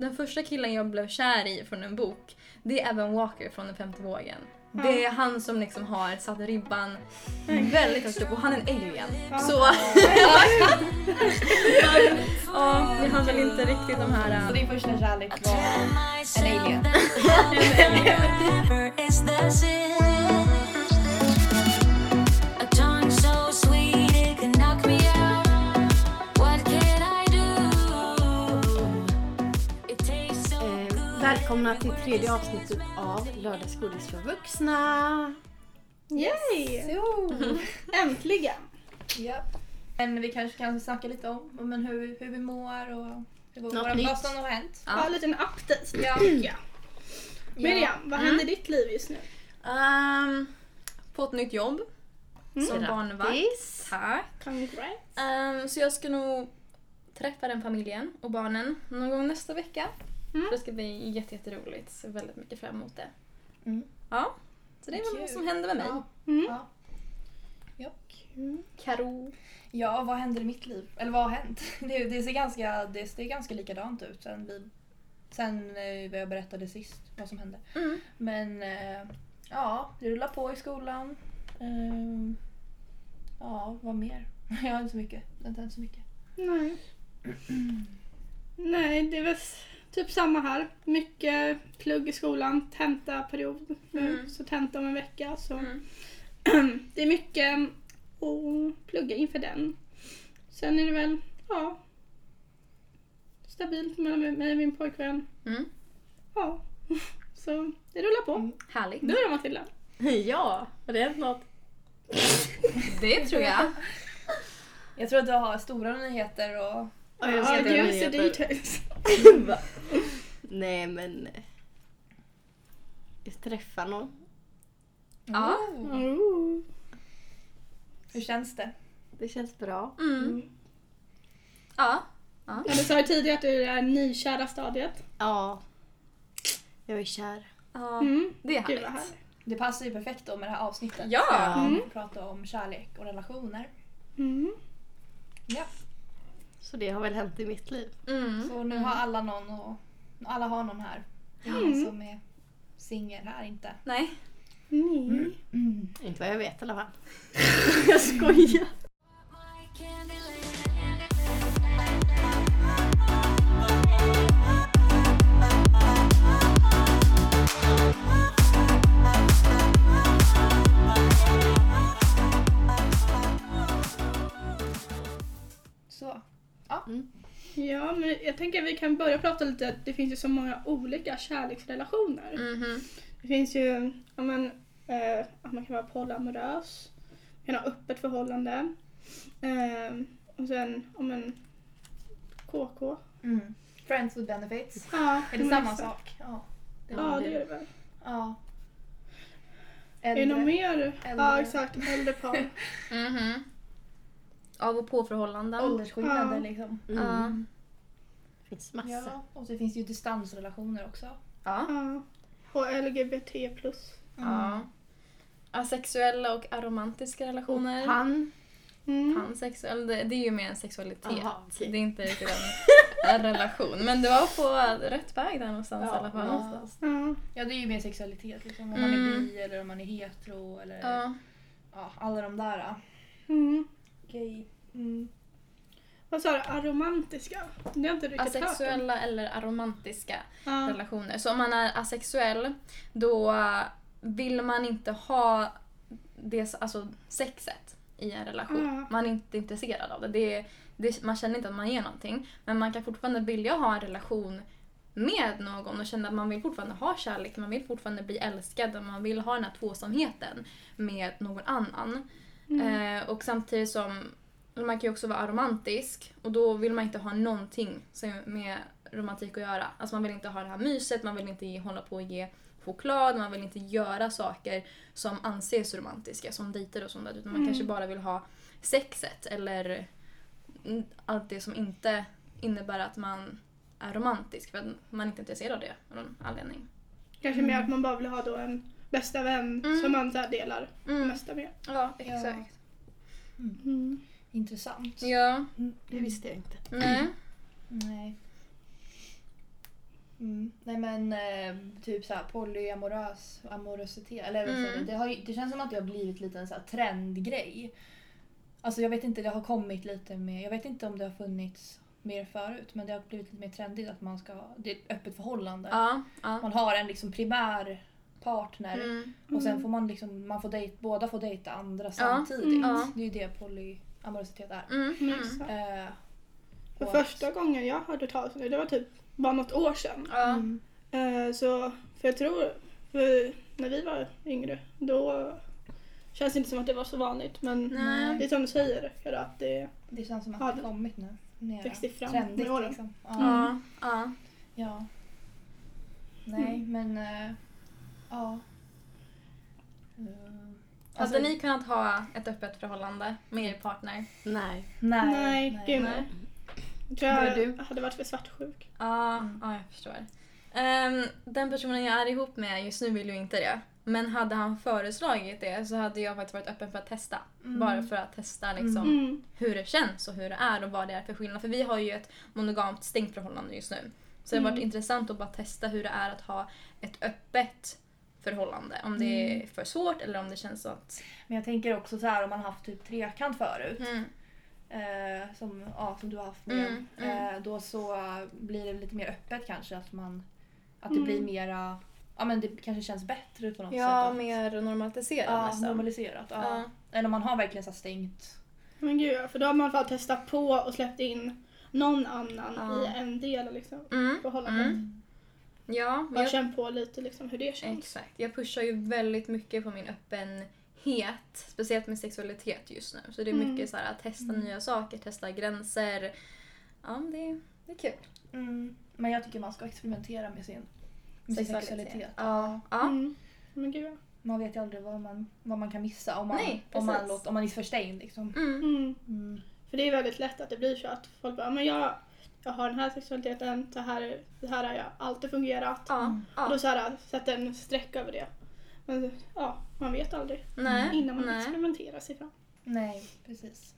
Den första killen jag blev kär i från en bok, det är Evan Walker från Den femte vågen. Det är han som liksom har satt ribban väldigt högt upp och han är en alien. Så... ja, vi har väl inte riktigt de här... Så äh, din första kärlek var en alien? Välkomna till tredje avsnittet av Lördagsgodis för vuxna. Yay! Så. Äntligen! Ja. Men vi kanske kan snacka lite om men hur, hur vi mår och hur Något våra nytt. vad som har hänt. Ja. en liten update. Ja. Ja. Miriam, vad händer i ditt liv just nu? Um, på ett nytt jobb. Som barnvakt. Tack. Congrats. Ehm, så jag ska nog träffa den familjen och barnen någon gång nästa vecka. Mm. Det ska bli jätte, jätteroligt. Ser väldigt mycket fram emot det. Mm. Ja, så det är väl vad som händer med mig. Ja. Mm. Ja. Ja. Karo. ja, vad händer i mitt liv? Eller vad har hänt? Det, det, ser, ganska, det ser ganska likadant ut sen, vi, sen eh, vad jag berättade sist vad som hände. Mm. Men eh, ja, det rullar på i skolan. Ehm, ja, vad mer? Jag har inte så mycket. Det har inte hänt så mycket. Nej. Nej, det s- typ samma här. Mycket plugg i skolan, tentaperiod nu, Mm. så tenta om en vecka. Så. Mm. det är mycket att plugga inför den. Sen är det väl, ja, stabilt mellan mig och min pojkvän. Mm. Ja, så det rullar på. Mm. Härligt. Du då Matilda? Ja, har det hänt något? Det tror jag. Jag tror att du har stora nyheter och Ja, jag Ja, ska give dra us the nyheter. details. Va? Nej men... eh, Jag träffar någon. Ja. Oh. Oh. Hur känns det? Det känns bra. Mm. Ja. Ja, du sa ju tidigare att du är nykära stadiet. Ja. Jag är kär. ja. Mm. Det är härligt. härligt. Det passar ju perfekt då med det här avsnittet. Ja. Mm. Mm. Prata om kärlek och relationer. Mm. Ja. Så det har väl hänt i mitt liv. Mm. Så nu har alla någon och alla har någon här. Ingen som är singel här inte. Nej. Mm. Inte vad jag vet i alla fall. jag skojar. My Candyland. Så. Ja, men jag tänker att vi kan börja prata lite. Det finns ju så många olika kärleksrelationer. Mhm. Det finns ju ja, men, eh, att man kan vara polyamorös, man kan ha öppet förhållande. Eh, och sen, ja men, KK. Mm. Friends with benefits. Ja, Är det samma sak? Ja. Ja, det är det väl. Ja. Är det något Äldre. mer? Äldre. Ja, exakt. Äldre par. Mhm. Av och på-förhållanden. Åldersskillnader Ja. liksom. Ja. Det finns massor. Ja. Och så finns ju distansrelationer också. Ja. ja. Och LGBT plus. ja. Asexuella och aromantiska relationer. Han. Mm. Pansexuell, det, det är ju mer en sexualitet. Aha, okej. Det är inte riktigt en, relation. Men du var på rätt väg där någonstans Ja, i alla fall. ja. Någonstans. Ja. Ja det är ju mer sexualitet liksom. Om man är Mm. bi eller om man är hetero eller Ja. ja, alla de där. Mm. Gay. Mm. Vad sa du? Aromantiska? Det har inte riktigt hört. om. Asexuella eller aromantiska Ja. relationer. Så om man är asexuell då vill man inte ha det, alltså sexet i en relation. Ja. Man är inte intresserad av det. det, det. Man känner inte att man ger någonting. Men man kan fortfarande vilja ha en relation med någon och känna att man vill fortfarande ha kärlek, man vill fortfarande bli älskad och man vill ha den här tvåsamheten med någon annan. Eh, och samtidigt som man kan ju också vara aromantisk och då vill man inte ha någonting med romantik att göra. Alltså man vill inte ha det här myset, man vill inte ge, hålla på och ge choklad, man vill inte göra saker som anses romantiska som dejter och sånt där. Utan man kanske bara vill ha sexet eller mm, allt det som inte innebär att man är romantisk för att man inte är intresserad av det av någon anledning. Kanske mer att man bara vill ha då en bästa vän Mm. som man delar det Mm. mesta med. Ja, exakt. Mm. Intressant. Ja, Det visste jag inte. nej. Nej. Mm. Nej men eh, typ såhär polyamorös amorositet. Eller vad Mm. du? det, har, ju- det känns som att det har blivit lite en så här trendgrej. Alltså jag vet inte, det har kommit lite mer. Jag vet inte om det har funnits mer förut men det har blivit lite mer trendigt att man ska ha det är ett öppet förhållande. Ja, ja. Man har en liksom primär partner Mm. och sen får man liksom, man får dejt, båda får dejta andra samtidigt. Mm. Det är ju det polyamorositet är. Mm. Mm, Mm. Eh, För första gången jag hörde talas om det, det var typ bara något år sedan. Mm. Eh, så, för jag tror, för när vi var yngre, då känns det inte som att det var så vanligt. Men Nej. det är som du säger, för att det Det känns som att det det- har kommit nu. Mera växte fram trendigt med åren. liksom. Ja. Ja. Ja. ja. Nej men ja. Eh, Hade alltså, ni kunnat ha ett öppet förhållande med er partner? Nej. Nej. Nej, gud nej. nej. Jag tror jag du? hade varit för svartsjuk. Ja, Mm. ja jag förstår. Ehm, den personen jag är ihop med just nu vill ju inte det. Men hade han föreslagit det så hade jag faktiskt varit öppen för att testa. Mm. Bara för att testa liksom Mm. hur det känns och hur det är och vad det är för skillnad. För vi har ju ett monogamt stängt förhållande just nu. Så det har varit Mm. intressant att bara testa hur det är att ha ett öppet förhållande. Om det är Mm. för svårt eller om det känns så att... Men jag tänker också så här om man haft typ trekant förut. Mm. Eh, som, ja, som du har haft med. Mm, mm. Eh, då så blir det lite mer öppet kanske. Att, man, att det Mm. blir mera, ja men det kanske känns bättre på något Ja, sätt. att- mer normaliserat ja, nästan. normaliserat. Ja. Ja. Eller om man har verkligen så stängt. Men gud ja, för då har man fall testat på och släppt in någon annan Ja. i en del liksom. Mm. Förhållandet. Ja, men Bara jag, känn på lite liksom hur det känns. exakt. Jag pushar ju väldigt mycket på min öppenhet. Speciellt med sexualitet just nu. Så det är Mm. mycket så här att testa Mm. nya saker, testa gränser. Ja, det, det är kul. Mm. Men jag tycker man ska experimentera med sin, med sin sexualitet. Ja. ja. Mm. Men gud. Man vet ju aldrig vad man, vad man kan missa om man, Nej, om man, låter, om man är för stängd. Liksom. Mm. Mm. För det är väldigt lätt att det blir så att folk bara, men jag, jag har den här sexualiteten, så här, det här har jag alltid fungerat. Ja. Mm. Och ja. då så här, sätter en streck över det. Men ja, man vet aldrig Nej. innan man nej. experimenterar sig fram. Nej, precis.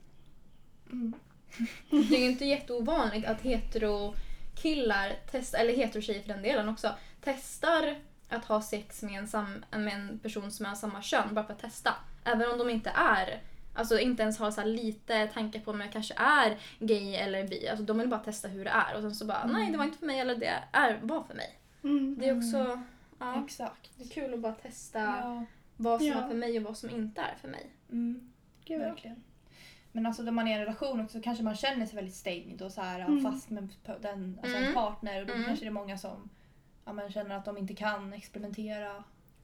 Mm. Det är ju inte jätteovanligt att hetero-killar, test, eller hetero-tjejer för den delen också, testar att ha sex med en, sam, med en person som är av samma kön bara för att testa. Även om de inte är, alltså inte ens har så lite tankar på om jag kanske är gay eller bi. Alltså de vill bara testa hur det är och sen så bara nej det var inte för mig eller det är, var för mig. Mm. Det är också, ja, Exakt. det är kul att bara testa Ja. vad som Ja. är för mig och vad som inte är för mig. Mm. Gud. Verkligen. Men alltså när man är i en relation också kanske man känner sig väldigt stängd och så här, Mm. fast med den, alltså Mm. en partner. Och då Mm. kanske det är många som ja, men känner att de inte kan experimentera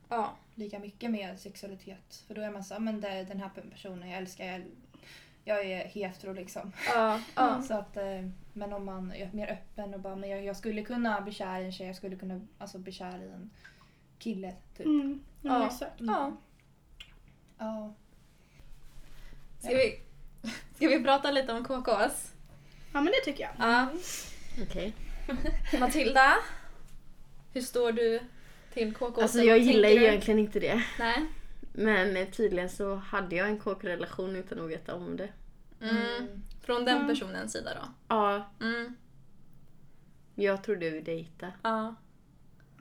Ja. lika mycket med sexualitet. För då är man så men det, den här personen jag älskar, jag, jag är hetero liksom. Ja, ja. Så att, eh, men om man är mer öppen och bara, men jag, jag skulle kunna bli kär i en tjej, jag skulle kunna alltså, bli kär i en kille. Typ. Mm. Ja, Ja. exakt. ja. Ja. Ska vi, ska vi prata lite om KKs? Ja men det tycker jag. Ja. Okej. Matilda, hur står du till KK? Alltså jag gillar ju egentligen inte det. Nej. Men eh, tydligen så hade jag en KK-relation utan att veta om det. Mm. Från den Mm. personens sida då? Ja, Mm. jag trodde vi dejtade. Ja.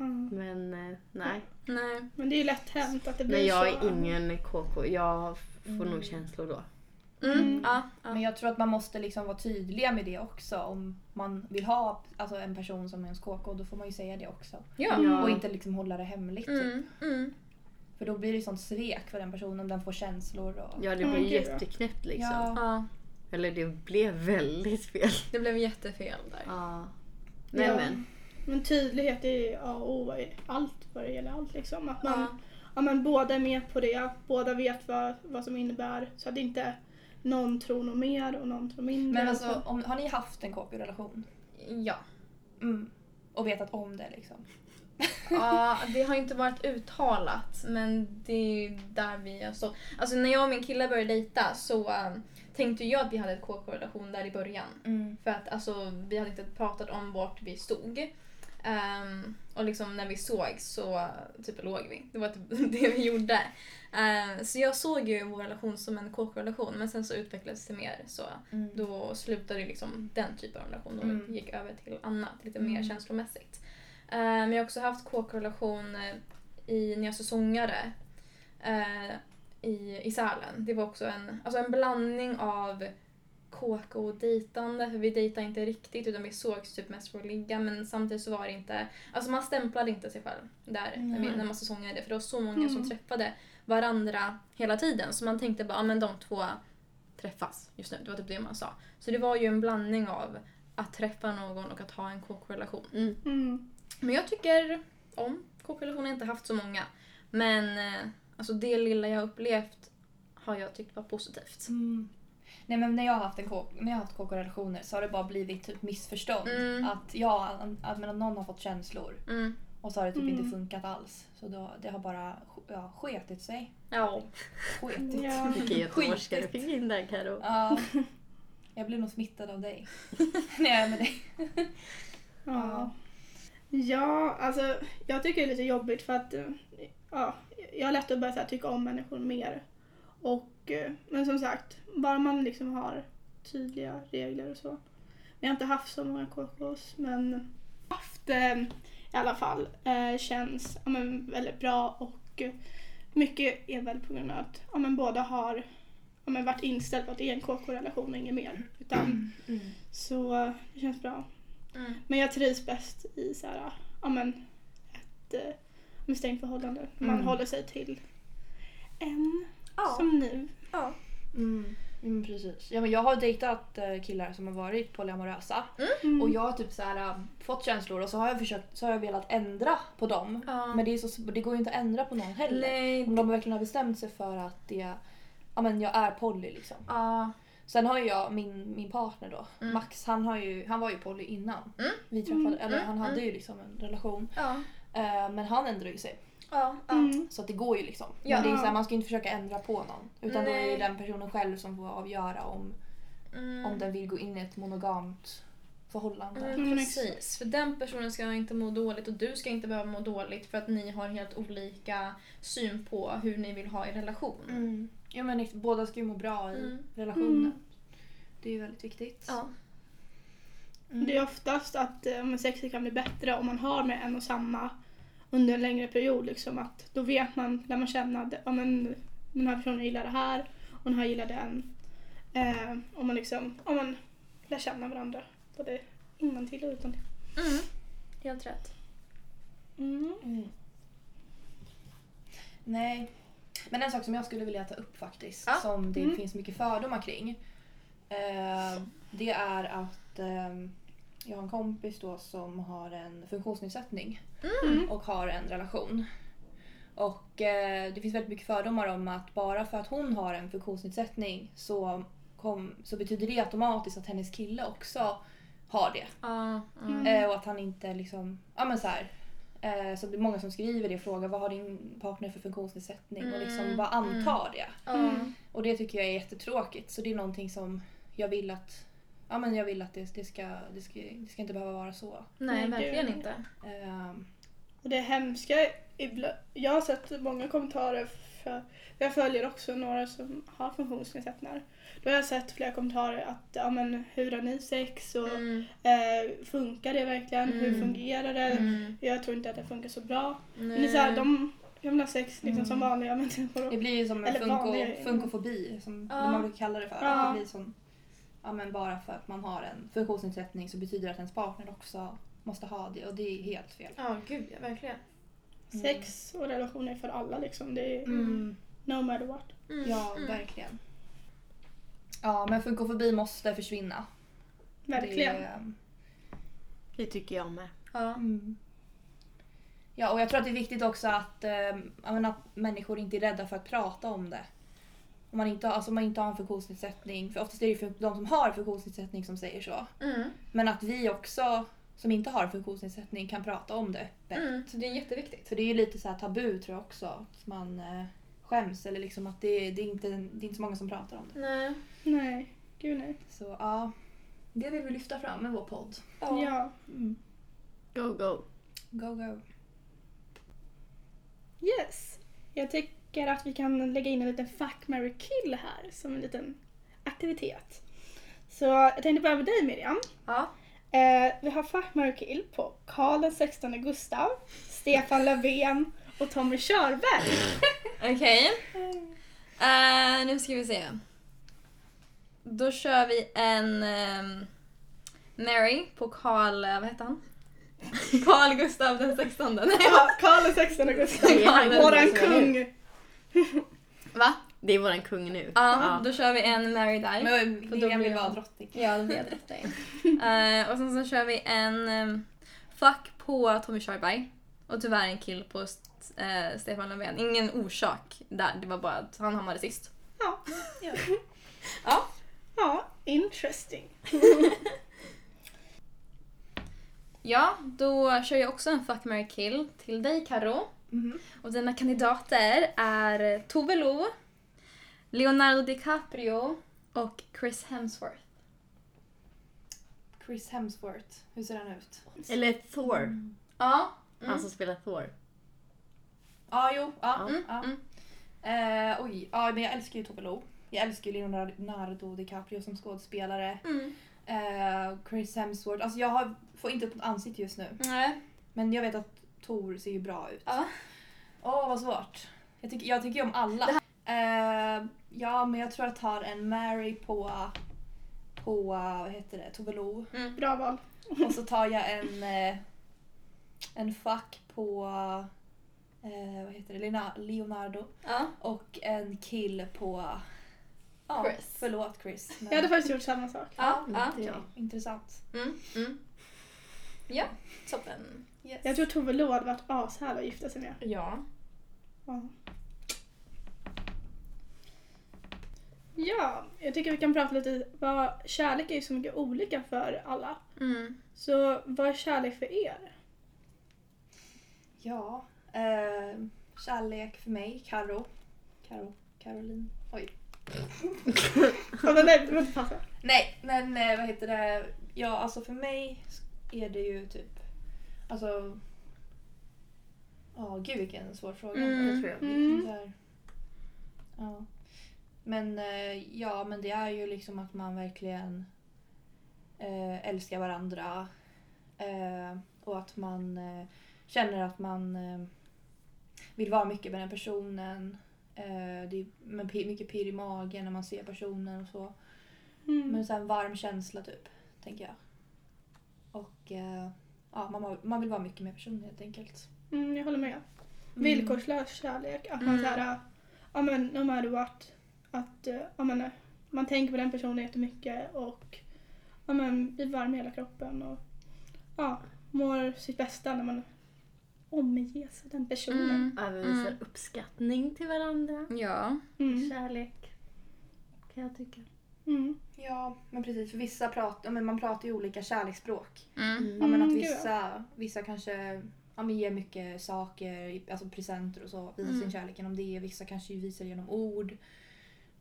Mm. Men eh, nej. Nej. Men det är ju lätt hänt att det blir Men jag så. är ingen KK. Jag får Mm. nog känslor då. Mm. Mm. Ja. ja. Men jag tror att man måste liksom vara tydliga med det också. Om man vill ha alltså, en person som är ens KK, då får man ju säga det också. Ja. Och inte liksom hålla det hemligt. Typ. Mm. Mm. För då blir det sånt svek för den personen, den får känslor. Och... Ja, det Mm, blir ja. jätteknäppt liksom. Ja. Ja. Eller det blev väldigt fel. Det blev jättefel där. Ja. Nej Ja. men. Men tydlighet är A och O i allt vad det gäller allt liksom. Att man, Ja. ja. men båda är med på det, båda vet vad, vad som innebär. Så att inte någon tror något mer och någon tror mindre. Men alltså, om, har ni haft en KK-relation? Ja. Mm. Och vetat om det liksom? Ja, det har inte varit uttalat men det är ju där vi har stått. Alltså när jag och min kille började dejta så um, tänkte jag att vi hade ett KK-relation där i början. Mm. För att alltså, vi hade inte pratat om vart vi stod. Ehm, och liksom när vi såg så typ låg vi. Det var typ det vi gjorde. Ehm, så jag såg ju vår relation som en KK-relation men sen så utvecklades det mer så Mm. då slutade liksom den typen av relation och Mm. gick över till annat, lite mer Mm. känslomässigt. Eh, men jag har också haft kåkrelation eh, i, när jag säsongare eh, i, i Sälen. Det var också en, alltså en blandning av kåk och dejtande. För vi dejtade inte riktigt utan vi sågs typ mest för att ligga men samtidigt så var det inte, alltså man stämplade inte sig själv där när, vi, Nej. när man säsongade för det var så många som Mm. träffade varandra hela tiden så man tänkte bara, ja men de två träffas just nu. Det var typ det man sa. Så det var ju en blandning av att träffa någon och att ha en kåkrelation. Mm. Mm. Men jag tycker om kåkrelationer. Jag har inte haft så många. Men eh, alltså det lilla jag upplevt har jag tyckt var positivt. Mm. Nej men när jag har haft, en kåk, när jag har haft KK-relationer så har det bara blivit typ missförstånd. Mm. Att, jag, att men, att någon har fått känslor Mm. och så har det typ Mm. inte funkat alls. Så då, det har bara ja, sketit sig. Ja. Sketit. Ja. Vilken göteborgska du fick in där Karo. Ja. Jag blir nog smittad av dig. när jag är med dig. Ja. Ja, alltså jag tycker det är lite jobbigt för att eh, ja, jag har lätt att börja så här, tycka om människor mer. Och, eh, men som sagt, bara man liksom har tydliga regler och så. Jag har inte haft så många KKs men haft eh, i alla fall eh, känns ja, men, väldigt bra och mycket är väl på grund av att ja, men, båda har ja, men, varit inställd på att det är en KK-relation och inget mer. Utan, Så eh, det känns bra. Mm. Men jag trivs bäst i så här, ja, men, ett eh, med stängt förhållande. Man Mm. håller sig till en Ja. som nu. ja. Mm. Mm, precis. Ja, men jag har dejtat eh, killar som har varit polyamorösa. Mm. Och jag har typ så här, äh, fått känslor och så har jag försökt, så har jag velat ändra på dem. Ja. Men det, är så, det går ju inte att ändra på någon heller. Nej. Om de verkligen har bestämt sig för att det, ja, men jag är poly liksom. Ja. Sen har ju jag min, min partner då, Mm. Max, han, har ju, han var ju poly innan Mm. vi träffade, Mm, eller mm, han hade mm. ju liksom en relation. Ja. Eh, men han ändrar ju sig. Ja. ja. Mm. Så att det går ju liksom. Ja. Men det är så här, man ska ju inte försöka ändra på någon. Utan då är Nej. det den personen själv som får avgöra om, Mm. om den vill gå in i ett monogamt förhållande. Mm, Mm, precis. För den personen ska inte må dåligt och du ska inte behöva må dåligt för att ni har helt olika syn på hur ni vill ha i relation. Mm. Ja men båda ska ju må bra i Mm. relationen. Mm. Det är ju väldigt viktigt. Ja. Mm. Det är oftast att eh, sexet kan bli bättre om man har med en och samma under en längre period. Liksom, att då vet man, när man känner att ja, men, den här personen gillar det här och den här gillar den. Eh, om man liksom, om man lär känna varandra. Både innantill och utantill. Mm. Helt rätt. Mm. Mm. Nej. Men en sak som jag skulle vilja ta upp faktiskt, Ja. som det Mm. finns mycket fördomar kring. Eh, det är att eh, jag har en kompis då som har en funktionsnedsättning Mm. och har en relation. Och eh, det finns väldigt mycket fördomar om att bara för att hon har en funktionsnedsättning så, kom, så betyder det automatiskt att hennes kille också har det. Ja. Mm. Eh, och att han inte liksom, ja men så här. Eh, så det är många som skriver det och frågar vad har din partner för funktionsnedsättning och liksom Mm, bara antar det. Mm. Och det tycker jag är jättetråkigt så det är någonting som jag vill att Ja men jag vill att det, det, ska, det, ska, det ska inte behöva vara så. Nej, Nej, verkligen inte. Ehm, Och det hemska, jag har sett många kommentarer för jag följer också några som har funktionsnedsättningar. Då har jag sett flera kommentarer att ja, men, hur har ni sex och Mm. eh, funkar det verkligen? Hur Mm. fungerar det? Mm. Jag tror inte att det funkar så bra. Men Nej. det är så här, de jag vill ha sex liksom, som Mm. vanliga människor. det blir ju som en funko, funkofobi som Ja. man brukar kalla det för. Ja. Det blir som, ja men bara för att man har en funktionsnedsättning så betyder det att ens partner också måste ha det och det är helt fel. Ja, gud ja, verkligen. Mm. Sex och relationer är för alla liksom. Det är Mm. no matter what. Mm. Ja, mm. verkligen. Ja, men funkofobi måste försvinna. Verkligen. Det, Det tycker jag med. Ja. mm. Ja, och jag tror att det är viktigt också att, menar, att människor inte är rädda för att prata om det. Om man inte, har- alltså, om man inte har en funktionsnedsättning, för oftast är det ju de som har funktionsnedsättning som säger så. Mm. Men att vi också, som inte har funktionsnedsättning, kan prata om det. Mm. Så det är jätteviktigt. För det är ju lite så här tabu tror jag också, att man eh, skäms eller liksom att det, det, är inte, det är inte så många som pratar om det. Nej. Nej, gud nej. Så ja, det vill vi lyfta fram med vår podd. Ja. Mm. Go, go. Go, go. Yes. Jag tycker att vi kan lägga in en liten fuck, marry, kill här som en liten aktivitet. Så jag tänkte börja med dig Miriam. Ja. Eh, vi har Fuck, marry, kill på Karl den 16 Gustav, Stefan Löfven och Tommy Körberg. Okej. Eh, nu ska vi se. Då kör vi en um, Mary på Karl, eh, vad heter han? Karl Gustav den 16. Nej, Ja, Karl den 16 Gustav. Våran kung. Va? Det är våran kung nu. Ja, då kör vi en Mary där. Men För då Lilian blir vill vara drottning. Ja, det blir jag rätt uh, Och sen så kör vi en um, fuck på Tommy Körberg. Och tyvärr en kill på eh, Stefan Löfven. Ingen orsak där, det var bara att han hamnade sist. Ja. Ja. Ja. Ja, interesting. Ja, då kör jag också en fuck, marry, kill till dig Karo. Mhm. Och dina kandidater är Tove Lo, Leonardo DiCaprio och Chris Hemsworth. Chris Hemsworth, hur ser han ut? Eller Thor. Ja. Han som spelar Thor. Ja, jo. Ja, Mm, ja. mm. Eh, oj, ja, men jag älskar ju Tove Lo. Jag älskar ju Leonardo DiCaprio som skådespelare. Mm. Eh, Chris Hemsworth. Alltså jag har, får inte upp något ansikte just nu. Nej. Men jag vet att Tor ser ju bra ut. Ja. Åh, vad svårt. Jag tycker, jag tycker ju om alla. Eh, ja, men jag tror jag tar en Mary på, på vad heter det, Tove Lo. Bra val. Och så tar jag en, eh, en fuck på eh, vad heter det, Leonardo. Ja. Och en kill på ja, Chris. Förlåt Chris. men- Jag hade faktiskt gjort samma sak. Ja. ja. Okej, Intressant. Mm. Mm. Ja, toppen. Yes. Jag tror Tove Lo hade varit ashärlig att gifta sig med. Ja. Ja. Ja, jag tycker vi kan prata lite, vad, kärlek är ju så mycket olika för alla. Mm. Så vad är kärlek för er? Ja, eh, kärlek för mig, Karo. Karo, Caroline. Oj. Nej, men eh, vad heter det? Ja, alltså för mig är det ju typ, alltså, ja gud vilken svår fråga. Mm. Det tror jag. Mm. Här. Ja. Men eh, ja, men det är ju liksom att man verkligen eh, älskar varandra. Eh, och att man eh, känner att man eh, vill vara mycket med den personen. Eh, det är men mycket pirr i magen när man ser personen och så. Mm. Men så en varm känsla typ, tänker jag. Och ja, man, man vill vara mycket med personen helt enkelt. Mm, jag håller med. Villkorslös kärlek. Att man Mm. såhär, ja men no matter what. Att eh, ja, men, man tänker på den personen jättemycket och ja, men, blir varm i hela kroppen och ja, mår sitt bästa när man omges av den personen. Mm. Även visar Mm. uppskattning till varandra. Ja. Mm. Kärlek. Kan jag tycka. Mm. Ja, men precis. För vissa pratar, men man pratar ju olika kärleksspråk. Mm. Ja, men att Mm, ja. vissa, vissa kanske ja, men ger mycket saker, alltså presenter och så, visar Mm. sin kärlek genom det. Vissa kanske visar genom ord.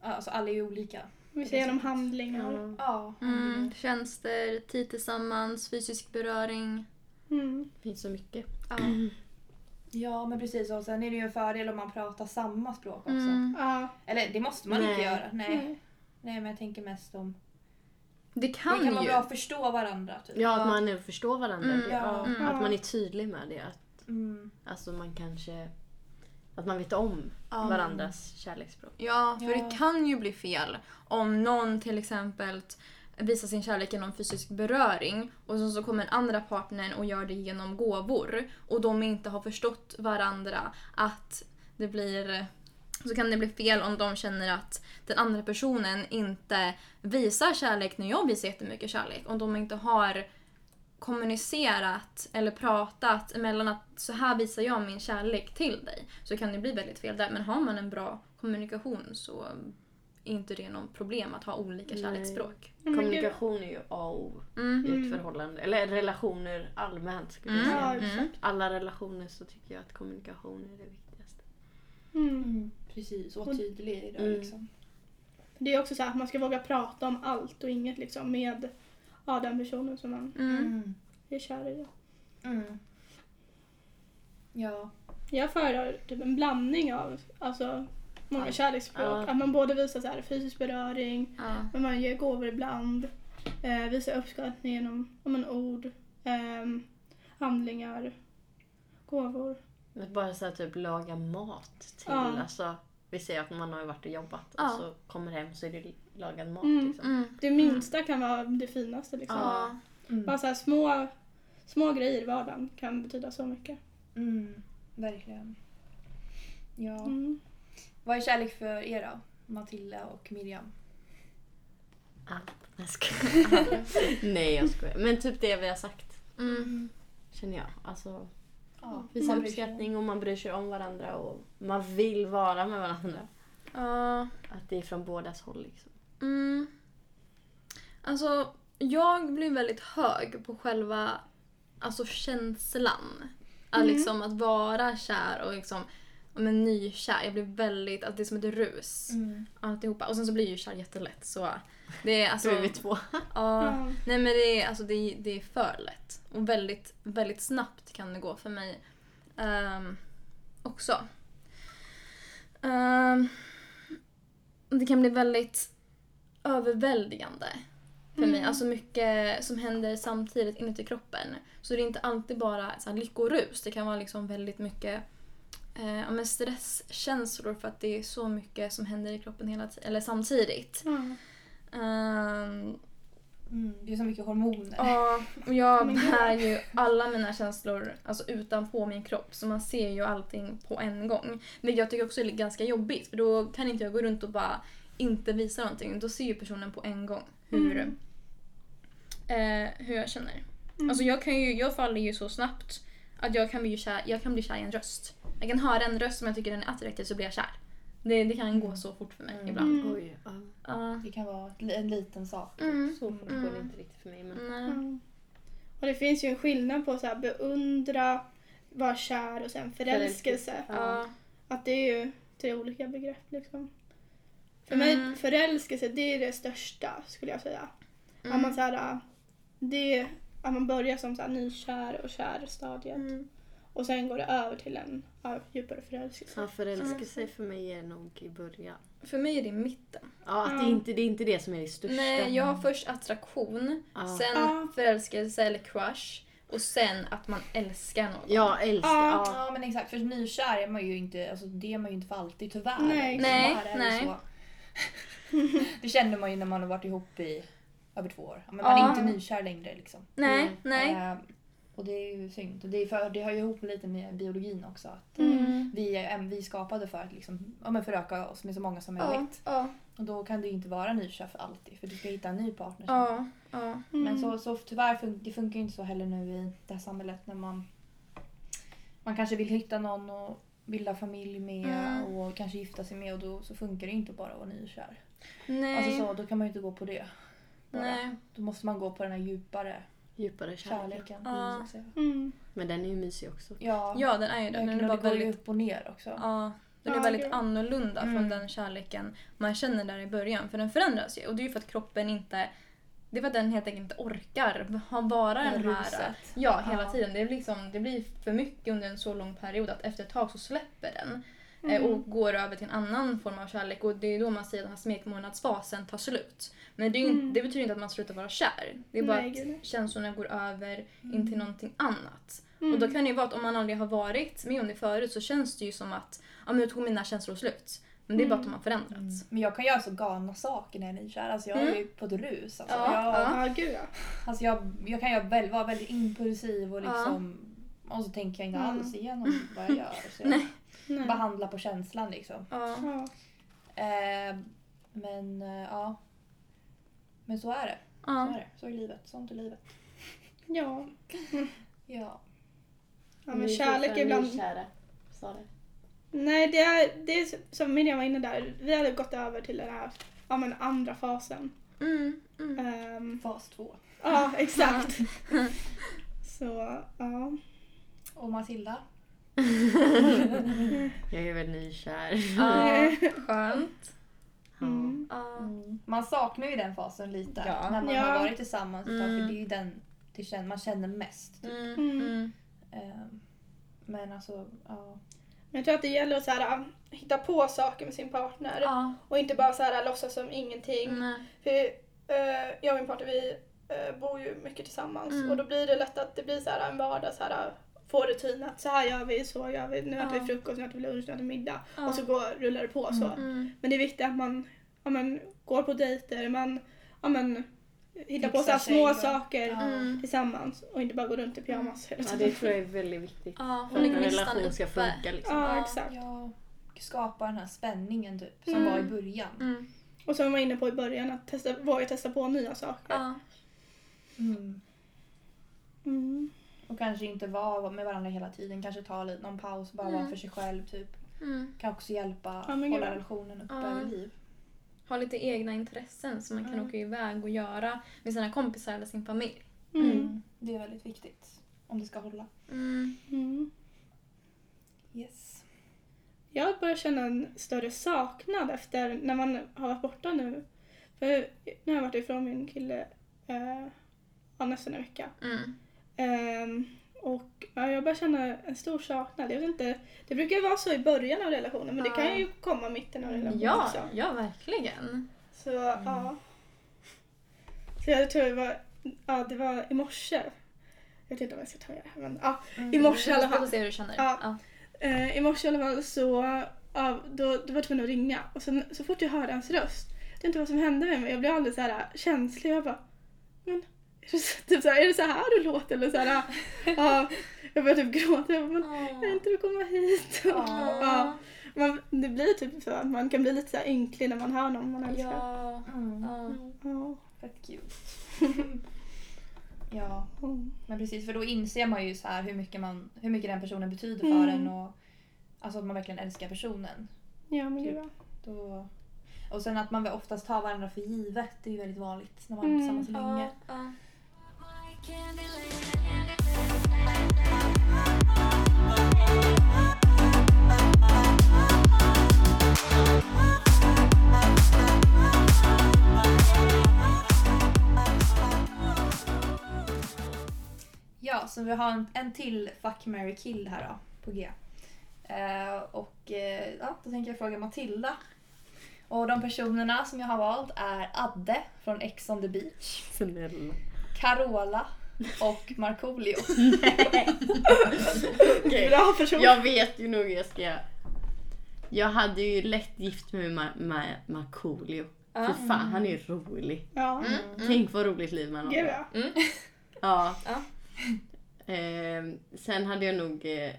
Alltså alla är ju olika. Vi ser genom handlingar. Ja. Mm. Tjänster, tid tillsammans, fysisk beröring. Mm. Det finns så mycket. Ja. ja, men precis. Och sen är det ju en fördel om man pratar samma språk också. Mm. Ja. Eller det måste man inte Nej. göra. Nej. Nej. Nej, men jag tänker mest om... Det Det kan, kan vara ju. bra att förstå varandra. Typ. Ja, att man nu förstår varandra. Mm, ja. Mm. Att man är tydlig med det. Att, Mm. alltså man kanske... Att man vet om varandras kärleksspråk. Ja, för Ja. det kan ju bli fel om någon till exempel visar sin kärlek genom fysisk beröring och så, så kommer den andra partnern och gör det genom gåvor och de inte har förstått varandra att det blir så kan det bli fel om de känner att den andra personen inte visar kärlek när jag visar jättemycket kärlek. Om de inte har kommunicerat eller pratat emellan att så här visar jag min kärlek till dig. Så kan det bli väldigt fel där. Men har man en bra kommunikation så är inte det något problem att ha olika Nej. kärleksspråk. gud. Kommunikation är ju A och O Mm. i ett Mm. förhållande. Eller relationer allmänt skulle jag Mm. säga. Mm. Alla relationer så tycker jag att kommunikation är det viktigaste. Mm. Mm. Precis, och tydlig i det Mm. liksom. Det är också så här att man ska våga prata om allt och inget liksom med ja, den personen som man Mm. är kär i. Mm. Ja. Jag föredrar typ en blandning av alltså, många Ja. kärleksspråk. Ja. Att man både visar så här fysisk beröring, Ja. men man ger gåvor ibland. eh, visa uppskattning genom om en ord, ehm, handlingar, gåvor. Men bara så här, typ laga mat till. Ja. Alltså, vi säger att man har varit och jobbat Ja. och så kommer hem så är det lagad mat. Mm. Liksom. Mm. Det minsta kan vara det finaste liksom. Ja. Mm. Bara så här små, små grejer i vardagen kan betyda så mycket. Mm. Verkligen. Ja. Mm. Vad är kärlek för er då? Matilda och Miriam? Allt. Jag skojar. Nej jag skojar. Men typ det vi har sagt Mm. känner jag. Alltså Ja, visa man bryr sig. uppskattning och man bryr sig om varandra och man vill vara med varandra. Ja. Att det är från bådas håll liksom. Mm. Alltså, jag blir väldigt hög på själva alltså, känslan. Att, Mm. liksom, att vara kär och liksom, men nykär. Jag blir väldigt, att det är som ett rus. Mm. Alltihopa. Och sen så blir ju kär jättelätt. Så det är alltså... Så är vi två. Ja. Ja. Nej men det är, alltså, det, är, det är för lätt. Och väldigt, väldigt snabbt kan det gå för mig. Ehm, också. Ehm, det kan bli väldigt överväldigande för mig. Mm. Alltså mycket som händer samtidigt inuti kroppen. Så det är inte alltid bara så här lyckorus. Det kan vara liksom väldigt mycket eh, ja, men stresskänslor för att det är så mycket som händer i kroppen hela tiden, eller samtidigt. Ja. Ehm, Mm. Det är så mycket hormoner. Ja, och jag bär ju alla mina känslor alltså utanpå min kropp så man ser ju allting på en gång. Men jag tycker också det är ganska jobbigt för då kan inte jag gå runt och bara inte visa någonting. Då ser ju personen på en gång hur, Mm. eh, hur jag känner. Mm. Alltså jag, kan ju, jag faller ju så snabbt att jag kan, bli kär, jag kan bli kär i en röst. Jag kan höra en röst som jag tycker den är attraktiv så blir jag kär. Det, det kan gå så fort för mig Mm. ibland. Mm. Oj, ja. Ja. Det kan vara en liten sak. Mm. Så fort Mm. går det inte riktigt för mig. Men... Ja. Och det finns ju en skillnad på så här beundra, vara kär och sen förälskelse. Ja. Att det är ju tre olika begrepp liksom. För Mm. mig, förälskelse det är det största skulle jag säga. Att man så här, det, att man börjar som så här nykär och kär stadiet. Mm. Och sen går det över till en ja, djupare förälskelse. Ja, förälskelse för mig är nog i början. För mig är det mitten. Ja, att det, är inte, det är inte det som är det största. Nej, jag har först attraktion, Ja. sen Ja. förälskelse eller crush och sen att man älskar någon. Jag älskar... Ja. Ja. Ja men exakt, för nykär är man ju inte, alltså det är man ju inte för alltid tyvärr. Nej. Nej, det nej. Så. det känner man ju när man har varit ihop i över två år. Men man Ja. är inte nykär längre liksom. Nej, Mm. nej. Eh, och det är ju synd. Och det, är för, det har ju ihop lite med biologin också. Att Mm. vi är vi är skapade för att liksom, ja, men föröka oss med så många som Ja, möjligt. ja, Och då kan du inte vara nykär för alltid. För du ska hitta en ny partner. ja, ja. Men Mm. så, så tyvärr fun- det funkar ju inte så heller nu i det här samhället när man man kanske vill hitta någon och bilda familj med Mm. och kanske gifta sig med och då så funkar det inte bara att vara nykär. Nej. Alltså så, då kan man ju inte gå på det. Bara. nej. Då måste man gå på den här djupare Djupare kärlek. kärleken. Ja. säga. Mm. Men den är ju mysig också. Ja, Ja, den är ju det. Den verkligen. är bara det går väldigt, upp och ner också. ja, den är Ja, väldigt gud. annorlunda från Mm. den kärleken man känner där i början. För den förändras ju och det är ju för att kroppen inte det är för att den helt enkelt inte orkar ha vara Det här den här... ruset. Ja, hela Ja. tiden. Det blir, liksom, det blir för mycket under en så lång period att efter ett tag så släpper den. Mm. eh, Och går över till en annan form av kärlek och det är då man säger att den här smekmånadsfasen tar slut. Men det, är ju, inte- Mm. det betyder inte att man slutar vara kär. Det är bara Nej, gud, att känslorna går över in till någonting annat. Mm. Och då kan det ju vara att om man aldrig har varit med om det förut så känns det ju som att ja, men nu tog mina känslor slut. Men det är bara att de har förändrats. Mm. Men jag kan göra så galna saker när jag är nykär. Alltså jag är Mm. ju på ett rus. Alltså, Ja, jag, ja. Ja, gud ja. Alltså jag, jag kan väl, vara väldigt impulsiv och Ja. liksom och så tänker jag inte Mm. alls igenom vad jag gör. Så jag Nej. Nej. behandlar på känslan liksom. Ja. Ja. Eh, men eh, ja. Men så är det. Så är Ja. det. Så är livet. Sånt är livet. Ja. Ja. ja, men kärlek är ibland... Nykära. Sa det. Nej, det är, det är som Miriam var inne där. Vi hade gått över till den här ja, men andra fasen. Mm, mm. Ehm, Fas två. ja, exakt. Så, ja. Och Matilda? Jag är väl nykär. Ja, skönt. Ja. Mm. Ja. Man saknar ju den fasen lite. Ja. När man Ja. har varit tillsammans ett tag. Mm. För det är ju den det känner, man känner mest. Typ. Mm, Mm. mm. Eh, men alltså, ja. Men jag tror att det gäller att så här, hitta på saker med sin partner. Ja. Och inte bara så här, låtsas som ingenting. För eh, jag och min partner vi eh, bor ju mycket tillsammans Mm. och då blir det lätt att det blir så här en vardag så här få rutin att så här gör vi, så gör vi, nu äter Ja. vi frukost, nu äter vi lunch, nu äter vi middag Ja. och så går, rullar det på så. Mm. Men det är viktigt att man, ja, men, går på dejter, man ja, men, hittar på så små och- saker Ja. Mm. tillsammans och inte bara gå runt i pyjamas hela Ja, tiden. det tror jag är väldigt viktigt. Ja, För att en relation ska funka liksom. Ja, Ja. exakt. Ja, skapa den här spänningen typ, som Mm. var i början. Mm. Och som vi var inne på i början, att testa, våga testa på nya saker. Ja. Och kanske inte vara med varandra hela tiden, kanske ta lite, någon paus, bara vara Mm. för sig själv typ. Mm. Kan också hjälpa, Ja, hålla relationen uppe Ja. över liv. Ha lite egna intressen som man kan Mm. åka iväg och göra med sina kompisar eller sin familj. Mm. Mm. Det är väldigt viktigt om det ska hålla. Mm. Mm. Yes. Jag börjar känna en större saknad efter när man har varit borta nu. För nu har jag varit ifrån min kille eh, nästan en vecka. Mm. Ehm, och ja, jag börjar känna en stor saknad. Jag vet inte, det brukar ju vara så i början av relationen men det Ja. kan ju komma mitten av relationen Ja, också. ja, verkligen. Så ja. Så jag tror det var, ja, det var i morse. Jag vet inte om jag ska ta det här men ja, i morse i alla fall. se hur du känner. Ja. Ja. Eh, I morse i alla fall så ja, då, då var jag tvungen att ringa och sen, så fort jag hörde hans röst, jag vet inte vad som hände med mig, jag blev alldeles så här känslig. Jag bara, men det, typ så här, är det så här du låter? Eller så här, ja, jag började typ gråta. Jag bara, men kan inte du komma hit? Ja. Man, det blir typ så att man kan bli lite så här ynklig när man hör någon man älskar. Ja. Mm. Ja. Ja. Fett cute. ja, Mm. men precis för då inser man ju så här hur mycket, man, hur mycket den personen betyder för Mm. en och alltså att man verkligen älskar personen. Ja men ja. Då, och sen att man väl oftast tar varandra för givet, det är ju väldigt vanligt när man är Mm. tillsammans länge. Ja. Ja. Ja, så vi har en, en till Fuck, marry, kill här då, på G. Eh, och eh, ja, då tänker jag fråga Matilda. Och de personerna som jag har valt är Adde från Ex on the beach, Snälla. Carola och Markoolio. Bra person. Jag vet ju nog hur jag ska... Jag hade ju lätt gift mig med Ma- Ma- Markoolio. Ja. För fan, han är ju rolig. Ja. Tänk vad roligt liv man Gud har. ja. Ja. Ja. Ehm, sen hade jag nog eh,